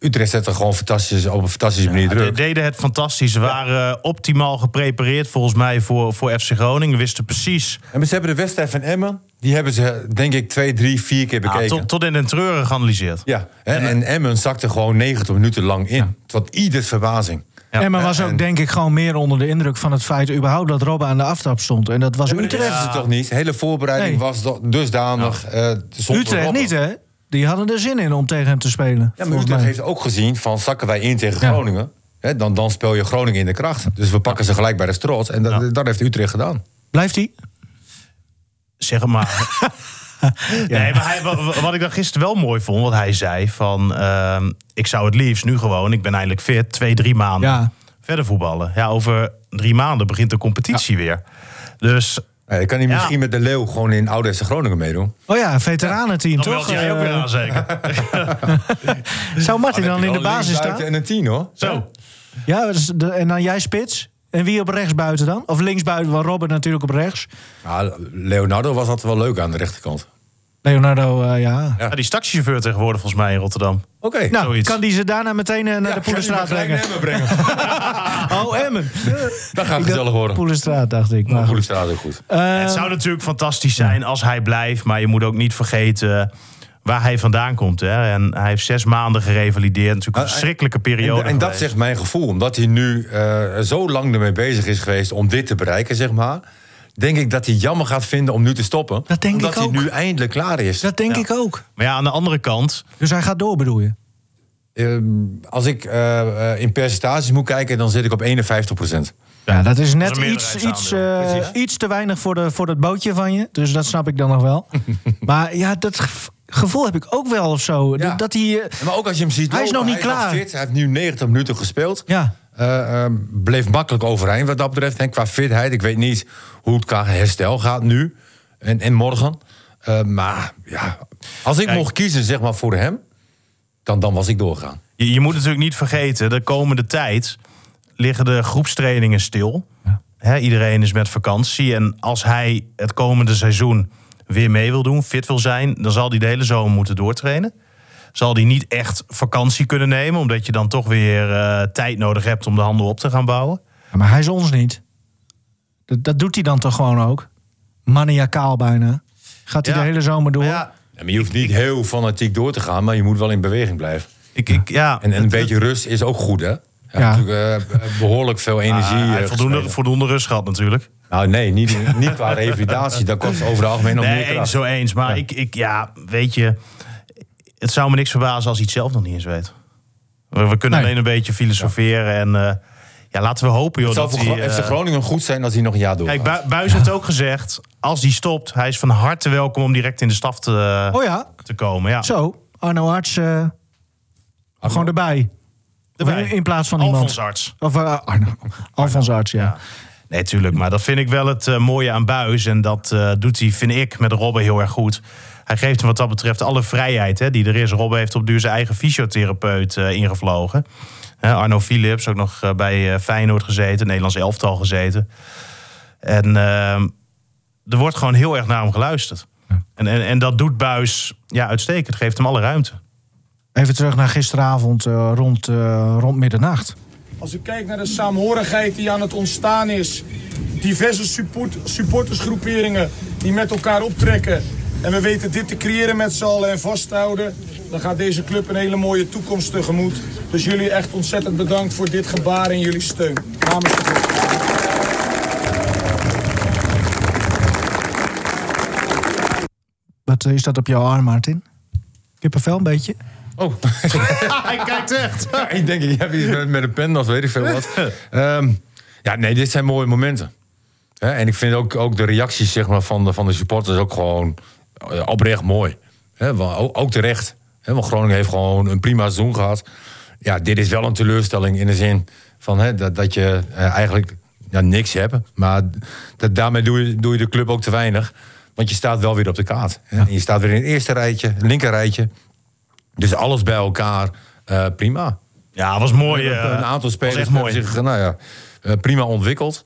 Utrecht zet er gewoon fantastisch, op een fantastische manier Ze druk. deden het fantastisch. Ze waren eh, optimaal geprepareerd volgens mij voor, voor FC Groningen. Wisten precies. En ze hebben de wedstrijd van Emmen, die hebben ze denk ik twee, drie, vier keer Ja, bekeken. tot, tot in den treuren geanalyseerd. Ja, hè, en Emmen zakte gewoon 90 minuten lang in. Het was ieders verbazing. Ja. en maar was ook en- denk ik gewoon meer onder de indruk van het feit überhaupt dat Robben aan de aftrap stond. En dat was dat Utrecht. wisten ze toch niet? De hele voorbereiding Nee. was dusdanig. eh, zonder Utrecht Robben. niet hè? Die hadden er zin in om tegen hem te spelen. Ja, maar Utrecht heeft ook gezien van zakken wij in tegen Ja. Groningen. Hè, dan, dan speel je Groningen in de kracht. Dus we pakken ze gelijk bij de strot. En dat, Ja. dat heeft Utrecht gedaan. Blijft hij? Zeg maar. Nee, maar hij, wa- wat ik dan gisteren wel mooi vond, wat hij zei: van ehm, ik zou het liefst nu gewoon, ik ben eindelijk fit, twee, drie maanden Ja. verder voetballen. Ja, over drie maanden begint de competitie weer. Dus Eh, kan hij Ja. misschien met de Leeuw gewoon in oude FC Groningen meedoen? Oh ja, veteranenteam toch? meld jij ook Eh, weer aan, zeker. Zou Martin dan in de basis staan? En een tien hoor. Zo. Ja, en dan jij spits. En wie op rechts buiten dan? Of links buiten, waar Robert natuurlijk op rechts. Ja, Leonardo was altijd wel leuk aan de rechterkant. Leonardo, eh, ja. Ja, die taxichauffeur tegenwoordig volgens mij in Rotterdam. Oké. Nou, Zoiets. kan die ze daarna meteen eh, naar de Poelenstraat brengen? brengen. Oh, Emmen. Dat gaat gezellig worden. Poelenstraat, dacht ik. Maar. Poelenstraat ook goed. Eh, het zou natuurlijk fantastisch zijn als hij blijft. Maar je moet ook niet vergeten waar hij vandaan komt. Hè. En hij heeft zes maanden gerevalideerd. Natuurlijk een Ah, verschrikkelijke periode En, en dat zegt mijn gevoel. Omdat hij nu eh, zo lang ermee bezig is geweest om dit te bereiken, zeg maar. Denk ik dat hij jammer gaat vinden om nu te stoppen. Dat denk omdat ik ook. hij nu eindelijk klaar is. dat denk Ja. ik ook. Maar ja, aan de andere kant... Dus hij gaat door, bedoel je? Eh, als ik eh, in percentages moet kijken, dan zit ik op 51 procent. Ja, dat is net Dat is een iets, iets, eh, iets te weinig voor, de, voor dat bootje van je. Dus dat snap ik dan nog wel. maar ja, dat ge- gevoel heb ik ook wel of zo. Ja. Dat hij... Maar ook als je hem ziet Hij is nog niet klaar. fit. Hij heeft nu 90 minuten gespeeld. ja, Eh, bleef makkelijk overeind wat dat betreft. En qua fitheid, ik weet niet hoe het qua herstel gaat nu en, en morgen. Eh, maar ja, als ik Kijk. mocht kiezen zeg maar, voor hem, dan, dan was ik doorgegaan. Je, je moet natuurlijk niet vergeten, de komende tijd liggen de groepstrainingen stil. Iedereen is met vakantie. En als hij het komende seizoen weer mee wil doen, fit wil zijn, dan zal hij de hele zomer moeten doortrainen. Zal hij niet echt vakantie kunnen nemen, omdat je dan toch weer eh, tijd nodig hebt om de handel op te gaan bouwen. Ja, maar hij is ons niet. Dat, dat doet hij dan toch gewoon ook? Maniacaal bijna. Gaat hij Ja. de hele zomer door? Maar ja, Ja, maar je hoeft niet heel fanatiek door te gaan, maar je moet wel in beweging blijven. ik, ik, ja, En, en een beetje rust is ook goed, hè? Ja. natuurlijk eh, behoorlijk veel energie. Ah, hij eh, heeft voldoende, voldoende rust gehad natuurlijk. Nou nee, niet, niet qua revalidatie. Dat kost over het algemeen nog Nee, meer eens, zo eens. Maar Ik, ik, ja, weet je, het zou me niks verbazen als hij het zelf nog niet eens weet. We, we kunnen Nee. alleen een beetje filosoferen en eh, ja, laten we hopen joh, Het zou dat voor hij... Eh, FC Groningen goed zijn als hij nog een jaar doorgaat. Kijk, Bu- Buis heeft ook gezegd, als hij stopt, hij is van harte welkom om direct in de staf te, Oh ja, te komen. Ja. zo. Arno Arts eh, gewoon erbij. Erbij. In, in plaats van iemand. Alfons Arts. Of uh, Arno. Alfons Arts, ja. Nee, tuurlijk. Maar dat vind ik wel het eh, mooie aan Buis. En dat eh, doet hij, vind ik, met Robben heel erg goed. Hij geeft hem wat dat betreft alle vrijheid hè, die er is. Robben heeft op duur zijn eigen fysiotherapeut eh, ingevlogen. Hè, Arno Philips, ook nog eh, bij eh, Feyenoord gezeten. Nederlands elftal gezeten. En ehm, er wordt gewoon heel erg naar hem geluisterd. En, en, en dat doet Buis ja, uitstekend. Geeft hem alle ruimte. Even terug naar gisteravond eh, rond, eh, rond middernacht. Als u kijkt naar de saamhorigheid die aan het ontstaan is. Diverse support, supportersgroeperingen die met elkaar optrekken. En we weten dit te creëren met z'n allen en vasthouden. Dan gaat deze club een hele mooie toekomst tegemoet. Dus jullie echt ontzettend bedankt voor dit gebaar en jullie steun. Namens de club. Wat eh, is dat op jouw arm, Martin? Kippenvel een beetje? Oh, Hij kijkt echt. Ja, ik denk, ik heb iets met, met een pen of weet ik veel wat. Ehm, ja, nee, dit zijn mooie momenten. Hè, en ik vind ook, ook de reacties zeg maar, van, de, van de supporters ook gewoon oprecht mooi. Ook, terecht. Want Groningen heeft gewoon een prima seizoen gehad. Ja, dit is wel een teleurstelling in de zin van dat, dat je eh, eigenlijk ja, niks hebt. Maar dat, daarmee doe je, doe je de club ook te weinig. Want je staat wel weer op de kaart. En je staat weer in het eerste rijtje, linker rijtje. Dus alles bij elkaar, eh, prima. Ja, was mooi. Een- eh, een aantal spelers hebben mooi. zich nou ja, prima ontwikkeld.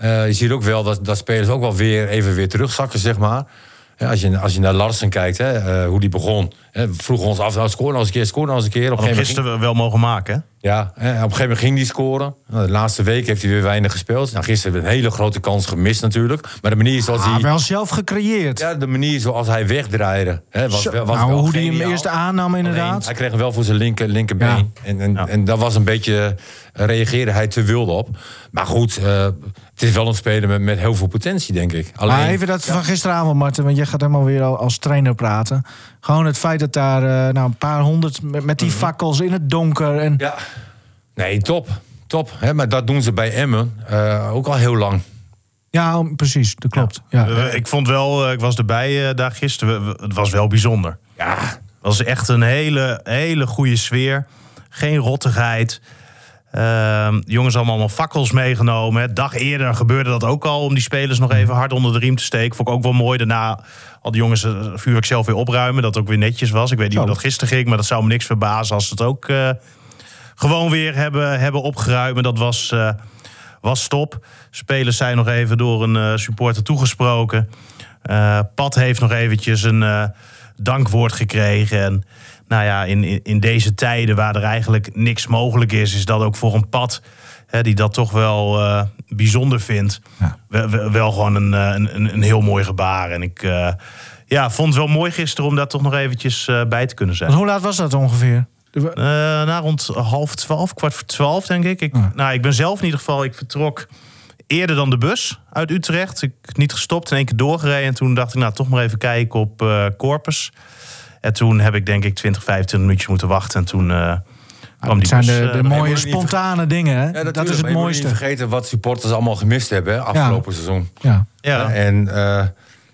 Je ziet ook wel dat, dat spelers ook wel weer even weer terugzakken, zeg maar. Ja, als, je, als je naar Larsen kijkt, hè, eh, hoe die begon. Hè, vroegen ons af, nou, scoor nou eens een keer, scoor nou eens een keer. Op een gisteren wel mogen maken. hè? Ja, hè, op een gegeven moment ging die scoren. Nou, de laatste week heeft hij weer weinig gespeeld. Nou, gisteren hebben we een hele grote kans gemist natuurlijk. Maar de manier zoals Ah, hij... wel zelf gecreëerd. Ja, de manier zoals hij wegdraaide. Hè, was, Zo, wel- was nou, wel hoe die hem eerst aannam, Alleen, inderdaad. hij kreeg hem wel voor zijn linker, linkerbeen. En, en, Ja. en dat was een beetje, eh, reageerde hij te wild op. Maar goed, eh, het is wel een speler met, met heel veel potentie, denk ik. Alleen, Maar even dat van gisteravond, Martin, want jij gaat helemaal weer al als trainer praten. Gewoon het feit dat daar eh, nou, een paar honderd met, met die fakkels in het donker. En, Ja, nee, top. Top. Hè, maar dat doen ze bij Emmen eh, ook al heel lang. Ja, precies, dat klopt. Ja. Eh, ik vond wel, eh, ik was erbij eh, daar gisteren. We- we- Het was wel bijzonder. Ja, Het was echt een hele, hele goede sfeer. Geen rottigheid. De jongens hebben allemaal fakkels meegenomen. Dag eerder gebeurde dat ook al. Om die spelers nog even hard onder de riem te steken. Vond ik ook wel mooi. Daarna al die jongens het vuurwerk zelf weer opruimen. Dat ook weer netjes was. Ik weet niet hoe dat gisteren ging. Maar dat zou me niks verbazen als ze het ook eh, gewoon weer hebben, hebben opgeruimd. Dat was, eh, was top. Spelers zijn nog even door een eh, supporter toegesproken. Eh Pat heeft nog eventjes een eh, dankwoord gekregen. En nou ja, in, in, deze tijden waar er eigenlijk niks mogelijk is, is dat ook voor een Pat, hè, die dat toch wel eh, bijzonder vindt, Ja. wel, gewoon een, eh, een, een, een heel mooi gebaar. En ik eh, ja, vond het wel mooi gisteren om daar toch nog eventjes bij te kunnen zijn. Want hoe laat was dat ongeveer? De- Eh, na rond half twaalf, kwart voor twaalf, denk ik. ik Ja. Nou, ik ben zelf in ieder geval, ik vertrok eerder dan de bus uit Utrecht. Ik niet gestopt, in één keer doorgereden. En toen dacht ik, nou, toch maar even kijken op Corpus. En toen heb ik denk ik 20, 25 minuutjes moeten wachten. En toen eh kwam Het die zijn bus. de, eh, de mooie spontane dingen. Hè? Ja, dat is het mooiste. niet vergeten wat supporters allemaal gemist hebben hè, afgelopen seizoen. Ja. Ja. En eh,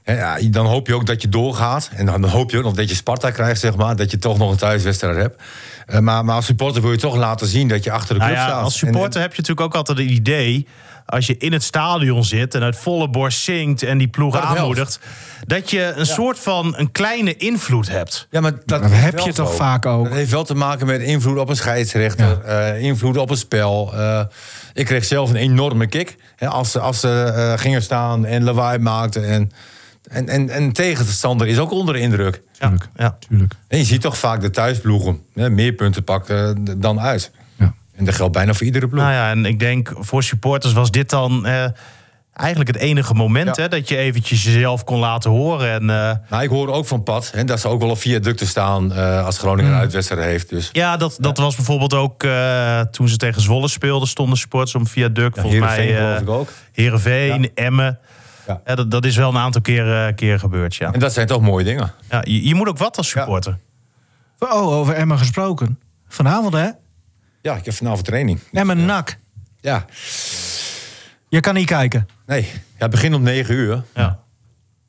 hè, ja, dan hoop je ook dat je doorgaat. En dan hoop je ook nog dat je Sparta krijgt, zeg maar. Dat je toch nog een thuiswedstrijd hebt. Eh, maar, maar als supporter wil je toch laten zien dat je achter de Nou club ja, staat. als En- supporter heb je natuurlijk ook altijd het idee... als je in het stadion zit en uit volle borst zingt... en die ploeg Dat aanmoedigt... dat je een soort van een kleine invloed hebt. Ja, maar dat, heb je toch vaak ook? Dat heeft wel te maken met invloed op een scheidsrechter, eh, invloed op het spel. Eh, ik kreeg zelf een enorme kick hè, als, ze- als ze eh, gingen staan en lawaai maakten. En, en, en, en tegenstander is ook onder de indruk. Ja, ja. Tuurlijk. En je ziet toch vaak de thuisploegen hè, meer punten pakken dan uit. En dat geldt bijna voor iedere ploeg. Nou ja, en ik denk voor supporters was dit dan eh, eigenlijk het enige moment Ja. hè, dat je eventjes jezelf kon laten horen. En, eh, Nou, ik hoor ook van Pat hè, dat ze ook wel op viaducten staan eh, als Groningen een uitwedstrijd heeft. Dus ja, dat, dat was bijvoorbeeld ook eh, toen ze tegen Zwolle speelden, stonden supporters om viaduct. ja, volgens Heerenveen mij geloof eh ik ook. Heerenveen, Emmen. Ja. Ja, dat, dat is wel een aantal keer, keer gebeurd, ja. En dat zijn toch mooie dingen. ja je, je moet ook wat als supporter. Oh, over Emmen gesproken. Vanavond, hè? Ja, ik heb vanavond training. Emmen nak. Ja, Je kan niet kijken. nee. Ja, het begint om 9 uur. Ja.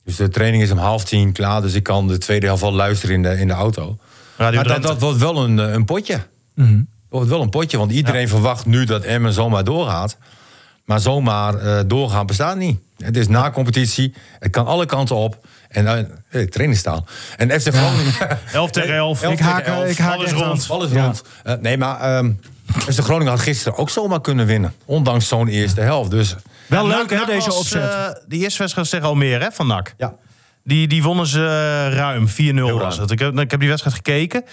Dus de training is om half tien klaar. Dus ik kan de tweede helft wel luisteren in de, in de auto. Radio Maar dat, dat wordt wel een, eh, een potje. Mhm. Dat wordt wel een potje. Want iedereen verwacht nu dat Emmen zomaar doorgaat. Maar zomaar eh, doorgaan bestaat niet. Het is na competitie. Het kan alle kanten op. En uh, eh, trainingstaal. En FC Groningen... 11 tegen 11. Elf Ik haak, ik haak Alles rond. Alles Ja. rond. Eh, nee, maar ehm FC Groningen had gisteren ook zomaar kunnen winnen. Ondanks zo'n eerste helft. Dus Wel Ja, leuk, hè, deze was, opzet. eh, de eerste wedstrijd tegen Almere, hè, van NAC. ja. Die, die wonnen ze eh, ruim. 4-0 was het. Ik heb, ik heb die wedstrijd gekeken.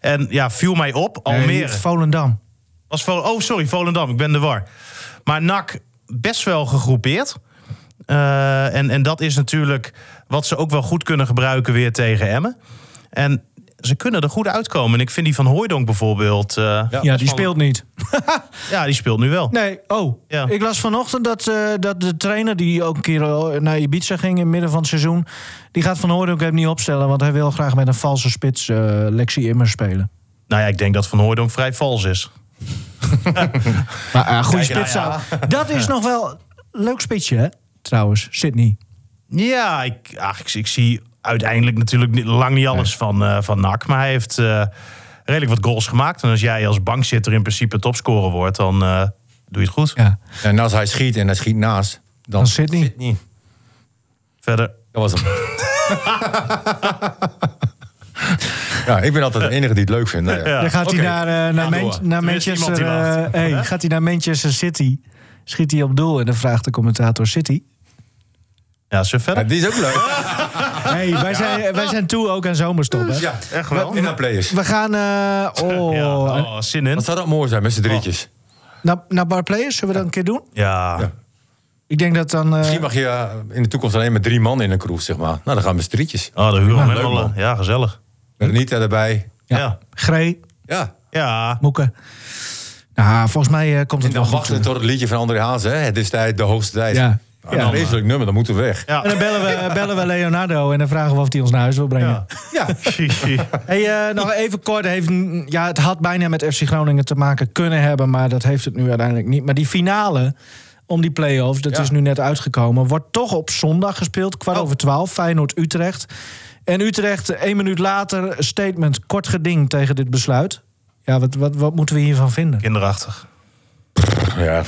En ja, viel mij op. Almere. Nee, Volendam. Was Vol- oh, sorry, Volendam. Ik ben de war. Maar NAC best wel gegroepeerd. Eh, en, en dat is natuurlijk wat ze ook wel goed kunnen gebruiken weer tegen Emmen. En ze kunnen er goed uitkomen. En ik vind die van Hooijdonk bijvoorbeeld... eh, Ja. Die speelt niet. Ja, die speelt nu wel. Nee, oh. Ja. Ik las vanochtend dat, eh, dat de trainer die ook een keer eh, naar Ibiza ging in het midden van het seizoen... die gaat Van Hooydonk hem niet opstellen... want hij wil graag met een valse spits eh Lexi Immers spelen. Nou ja, ik denk dat Van Hooijdonk vrij vals is. Maar uh, goede Kijk, spits nou zou... Dat is nog wel een leuk spitsje, hè? Trouwens, Sydney. Ja, ik, ach, ik, ik zie uiteindelijk natuurlijk niet- lang niet alles van, eh van NAC. Maar hij heeft eh, redelijk wat goals gemaakt. En als jij als bankzitter in principe topscorer wordt, dan eh, doe je het goed. Ja. En als hij schiet en hij schiet naast, dan, Dan Sydney. Sydney. Verder. Dat was hem. ja, ik ben altijd de enige die het leuk vindt. Nou ja. Ja. Dan gaat hij naar, eh, naar, Man- Manchester... eh, hey, gaat hij naar Manchester City... Schiet hij op doel en dan vraagt de commentator City. Ja, zo Ja, die is ook leuk. Hey, wij, zijn, wij zijn toe ook aan zomerstop, hè? Ja, Echt wel. in de players. We gaan uh, oh, Ja, oh, zin in. Wat zou dat mooi zijn met z'n drietjes? naar, naar Bar Players. Zullen we dat een keer doen? Ja. Ja. Ik denk dat dan... eh, Misschien mag je eh, in de toekomst alleen met drie man in een kroeg, zeg maar. Nou, dan gaan we met z'n drietjes. Oh, de huur Ja, man. Ja, gezellig. Met Anita erbij. ja. Ja. Gree, Ja. Ah, Ja. Moeken. Nou, volgens mij komt En het wel dan goed. wachten tot het liedje van André Haas, hè. Het is tijd, de hoogste tijd. Ja. Ja, een vreselijk nummer, dan moeten we weg. Ja. En dan bellen we, bellen we Leonardo en dan vragen we of hij ons naar huis wil brengen. Ja. Ja. Hey, eh, nog even kort. Heeft, ja, het had bijna met FC Groningen te maken kunnen hebben, maar dat heeft het nu uiteindelijk niet. Maar die finale om die play-offs, dat Ja. is nu net uitgekomen, wordt toch op zondag gespeeld, kwart Oh. over twaalf, Feyenoord-Utrecht. En Utrecht, één minuut later, statement, kort geding tegen dit besluit. Ja, wat, wat, wat moeten we hiervan vinden? Kinderachtig. ja.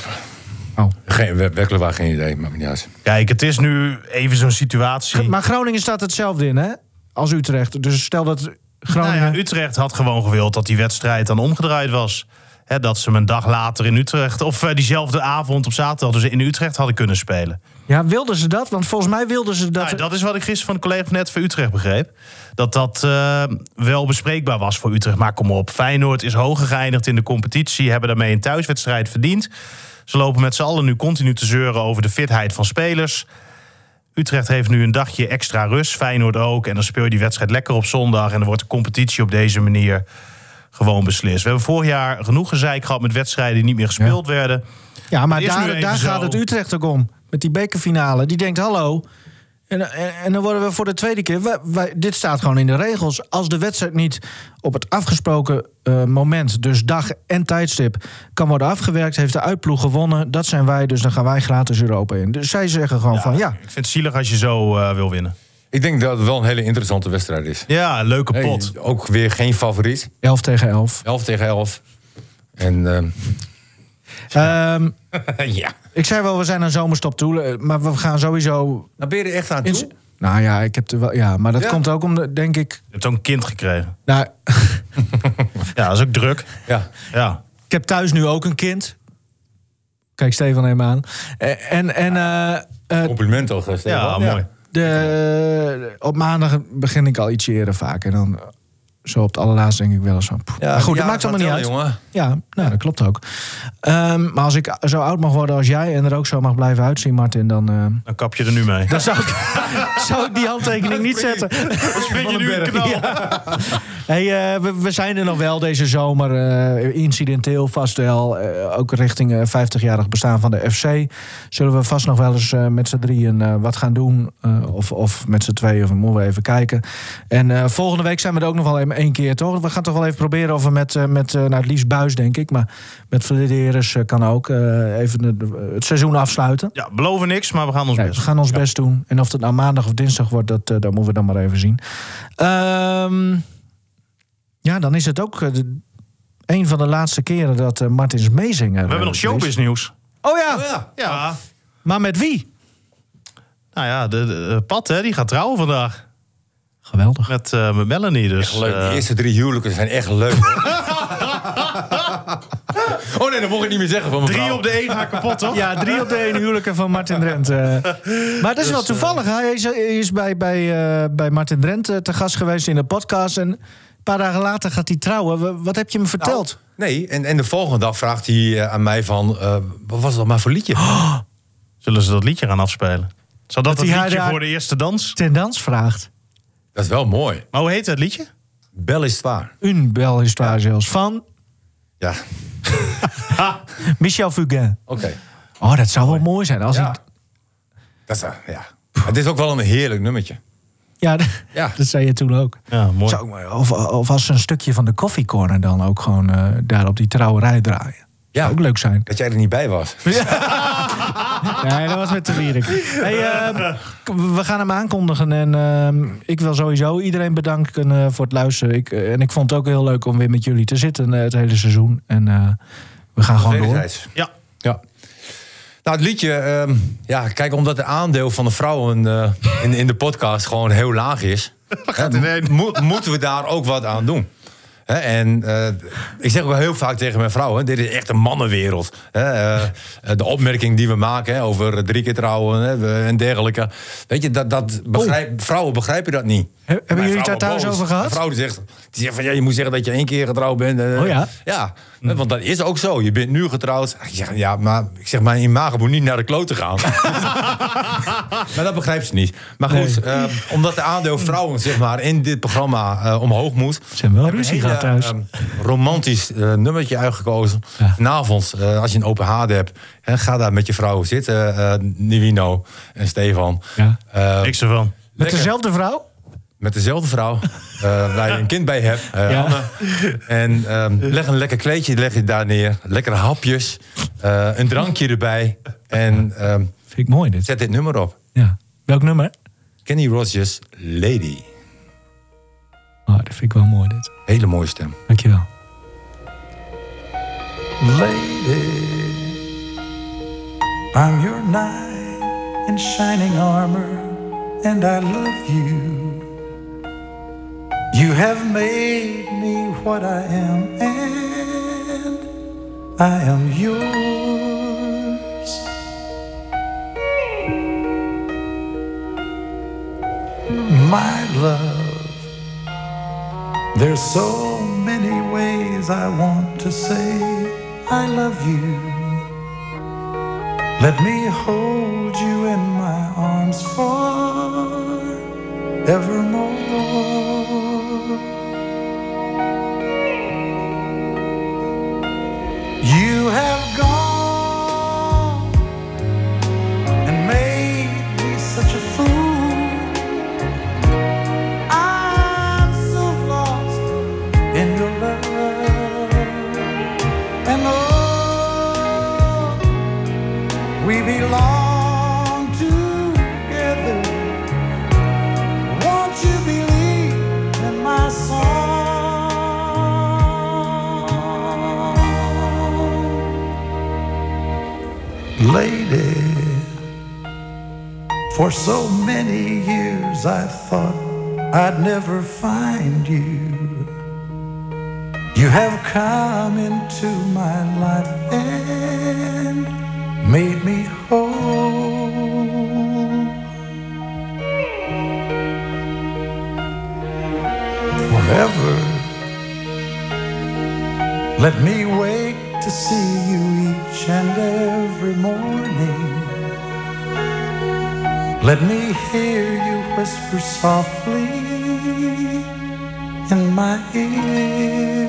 Geen, wer- werkelijk waar geen idee, maar niet uit. Kijk, het is nu even zo'n situatie. Maar Groningen staat hetzelfde in, hè? Als Utrecht. Dus stel dat Nou Groningen... ja, Utrecht had gewoon gewild dat die wedstrijd dan omgedraaid was. Hè, dat ze hem een dag later in Utrecht, of eh, diezelfde avond op zaterdag, dus in Utrecht hadden kunnen spelen. Ja, wilden ze dat? Want volgens mij wilden ze dat... Nou, dat is wat ik gisteren van de collega van net voor Utrecht begreep. Dat dat eh, wel bespreekbaar was voor Utrecht. Maar kom op, Feyenoord is hoger geëindigd in de competitie. Hebben daarmee een thuiswedstrijd verdiend. Ze lopen met z'n allen nu continu te zeuren over de fitheid van spelers. Utrecht heeft nu een dagje extra rust. Feyenoord ook. En dan speel je die wedstrijd lekker op zondag. En dan wordt de competitie op deze manier gewoon beslist. We hebben vorig jaar genoeg gezeik gehad met wedstrijden die niet meer gespeeld werden. Ja, maar daar, daar gaat het Utrecht ook om. Met die bekerfinale. Die denkt, hallo. En, en, en dan worden we voor de tweede keer... Wij, wij- dit staat gewoon in de regels. Als de wedstrijd niet op het afgesproken eh, moment... dus dag en tijdstip kan worden afgewerkt... heeft de uitploeg gewonnen. Dat zijn wij, dus dan gaan wij gratis Europa in. Dus zij zeggen gewoon van, ja... Ik vind het zielig als je zo eh, wil winnen. Ik denk dat het wel een hele interessante wedstrijd is. Ja, een leuke Hey, pot. ook weer geen favoriet. 11 tegen 11. 11 tegen 11. En ehm, Ehm, ja. ik zei wel, we zijn aan zomerstop toe. eh, Maar we gaan sowieso... Nou, ben je er echt aan In, toe? nou ja, ik heb er wel, ja, maar dat Ja. komt ook om, de, denk ik... Je hebt ook een kind gekregen. Nou, Ja, dat is ook druk. Ja. Ja. Ik heb thuis nu ook een kind. Kijk Stefan even aan. Eh, En, en eh, eh, Compliment toch, Stefan? Ja, mooi. de, op maandag begin ik al iets eerder vaak. En dan zo op het allerlaatst denk ik wel eens van... poeh. maar goed, dat maakt allemaal niet uit. jongen. Ja, nou, dat klopt ook. Ehm, maar als ik zo oud mag worden als jij en er ook zo mag blijven uitzien, Martin, dan, eh, Dan kap je er nu mee. dan zou, ik, zou ik die handtekening niet zetten. Dan spring je nu een knal. Hey, eh, we, we zijn er nog wel deze zomer. eh, incidenteel vast wel. eh, ook richting eh 50-jarig bestaan van de FC. Zullen we vast nog wel eens eh, met z'n drieën eh, wat gaan doen. eh, of, of met z'n tweeën, of moeten we even kijken. En eh, volgende week zijn we er ook nog wel even één keer, toch? We gaan toch wel even proberen of we met, eh, met eh, nou, het liefst Buis, denk ik. Maar met Flederis eh, kan ook eh, even het seizoen afsluiten. Ja, beloven niks, maar we gaan ons Nee, best. we gaan ons best doen. En of het nou maandag of dinsdag wordt, dat, eh, dat moeten we dan maar even zien. Ehm, ja, dan is het ook de- een van de laatste keren dat eh, Martins meezinger. We hebben nog showbiz nieuws. Oh ja, ja. Ja. maar met wie? Nou ja, de, de, de Pat hè, die gaat trouwen vandaag. Geweldig. Met, eh, met Melanie. Dus, Echt leuk. eh, De eerste drie huwelijken zijn echt leuk. oh nee, dat mocht ik niet meer zeggen van mijn drie vrouw. op de één gaat kapot, toch? Ja, drie op de één huwelijken van Martin Drent. eh. Maar dat is wel toevallig. Hij is, bij, bij, eh, bij Martin Drent eh, te gast geweest in de podcast. En een paar dagen later gaat hij trouwen. Wa- Wat heb je hem verteld? Nee, en, en de volgende dag vraagt hij eh, aan mij van... eh, wat was dat maar voor liedje? Zullen ze dat liedje gaan afspelen? Zal dat, Dat het hij liedje haar- voor de eerste dans? Ten dans vraagt. Dat is wel mooi. Maar hoe heet het liedje? Bel is waar. Een belhistoire zelfs. Van Ja, Michel Fugain. oké. Oh, dat zou wel mooi zijn. Als Ja. hij... Dat is, eh, ja. Het is ook wel een heerlijk nummertje. ja, Ja. dat zei je toen ook. Ja, mooi. Zou ik maar- of, of als ze een stukje van de koffiecorner dan ook gewoon eh, daar op die trouwerij draaien. Ja. Zou ook leuk zijn. Dat jij er niet bij was. Nee, dat was met de Wierik. Hey, eh, we gaan hem aankondigen. En eh, ik wil sowieso iedereen bedanken eh, voor het luisteren. Ik, eh, en ik vond het ook heel leuk om weer met jullie te zitten eh, het hele seizoen. En eh, we gaan gewoon door. Ja, Ja. Nou, het liedje, ehm, ja, kijk, omdat het aandeel van de vrouwen eh, in, in de podcast gewoon heel laag is, hè, mo- moeten we daar ook wat aan doen. Hè, en eh, ik zeg ook heel vaak tegen mijn vrouw: hè, dit is echt een mannenwereld. Hè, eh, de opmerking die we maken hè, over drie keer trouwen hè, en dergelijke. Weet je, dat, dat begrijp, vrouwen begrijpen dat niet. He- hebben Mijn jullie het daar thuis boos. over gehad? Mijn vrouw die zegt, die zegt van ja, je moet zeggen dat je één keer getrouwd bent. eh. Oh ja? Ja, want dat is ook zo. Je bent nu getrouwd. Ik zeg, ja, maar ik zeg, mijn imago moet niet naar de klote gaan. maar dat begrijpt ze niet. Maar goed, eh, omdat de aandeel vrouwen zeg maar, in dit programma eh, omhoog moet... Ze hebben wel ruzie een gehad thuis. eh, romantisch eh, nummertje uitgekozen. Ja. Vanavond, eh, als je een open haard hebt, hè, ga daar met je vrouw zitten. eh Nivino en Stefan. Ja. Eh, niks ervan. Met dezelfde vrouw? Met dezelfde vrouw, eh, waar je een kind bij hebt, eh, Ja. Anne. En ehm, leg een lekker kleedje leg je daar neer. Lekkere hapjes. eh, een drankje erbij. En ehm, Vind ik mooi dit. zet dit nummer op. Ja. Welk nummer? Kenny Rogers, Lady. Oh, dat vind ik wel mooi dit. Hele mooie stem. Dankjewel. Lady, I'm your knight in shining armor, and I love you. You have made me what I am, and I am yours. My love. There's so many ways I want to say I love you. Let me hold you in my arms forevermore. You have gone I thought I'd never find you. You have come into my life and made me whole. Forever. Let me wake to see you each and every morning. Let me hear whisper softly in my ear.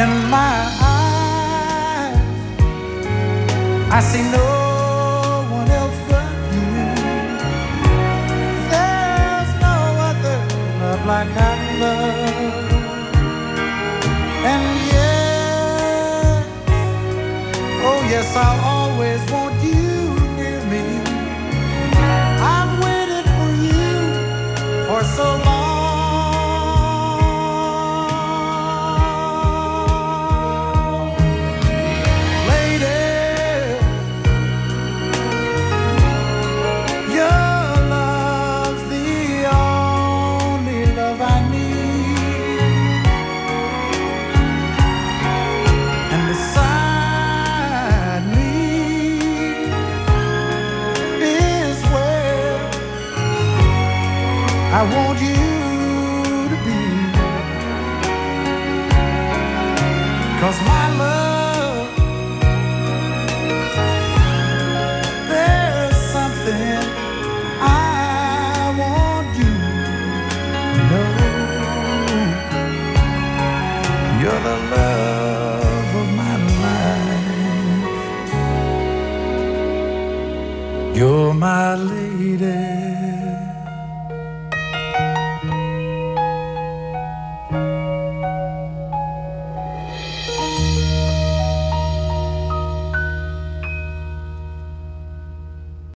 In my eyes, I see no one else but you. There's no other love like I love. And yes, oh yes, I'll always want my lady.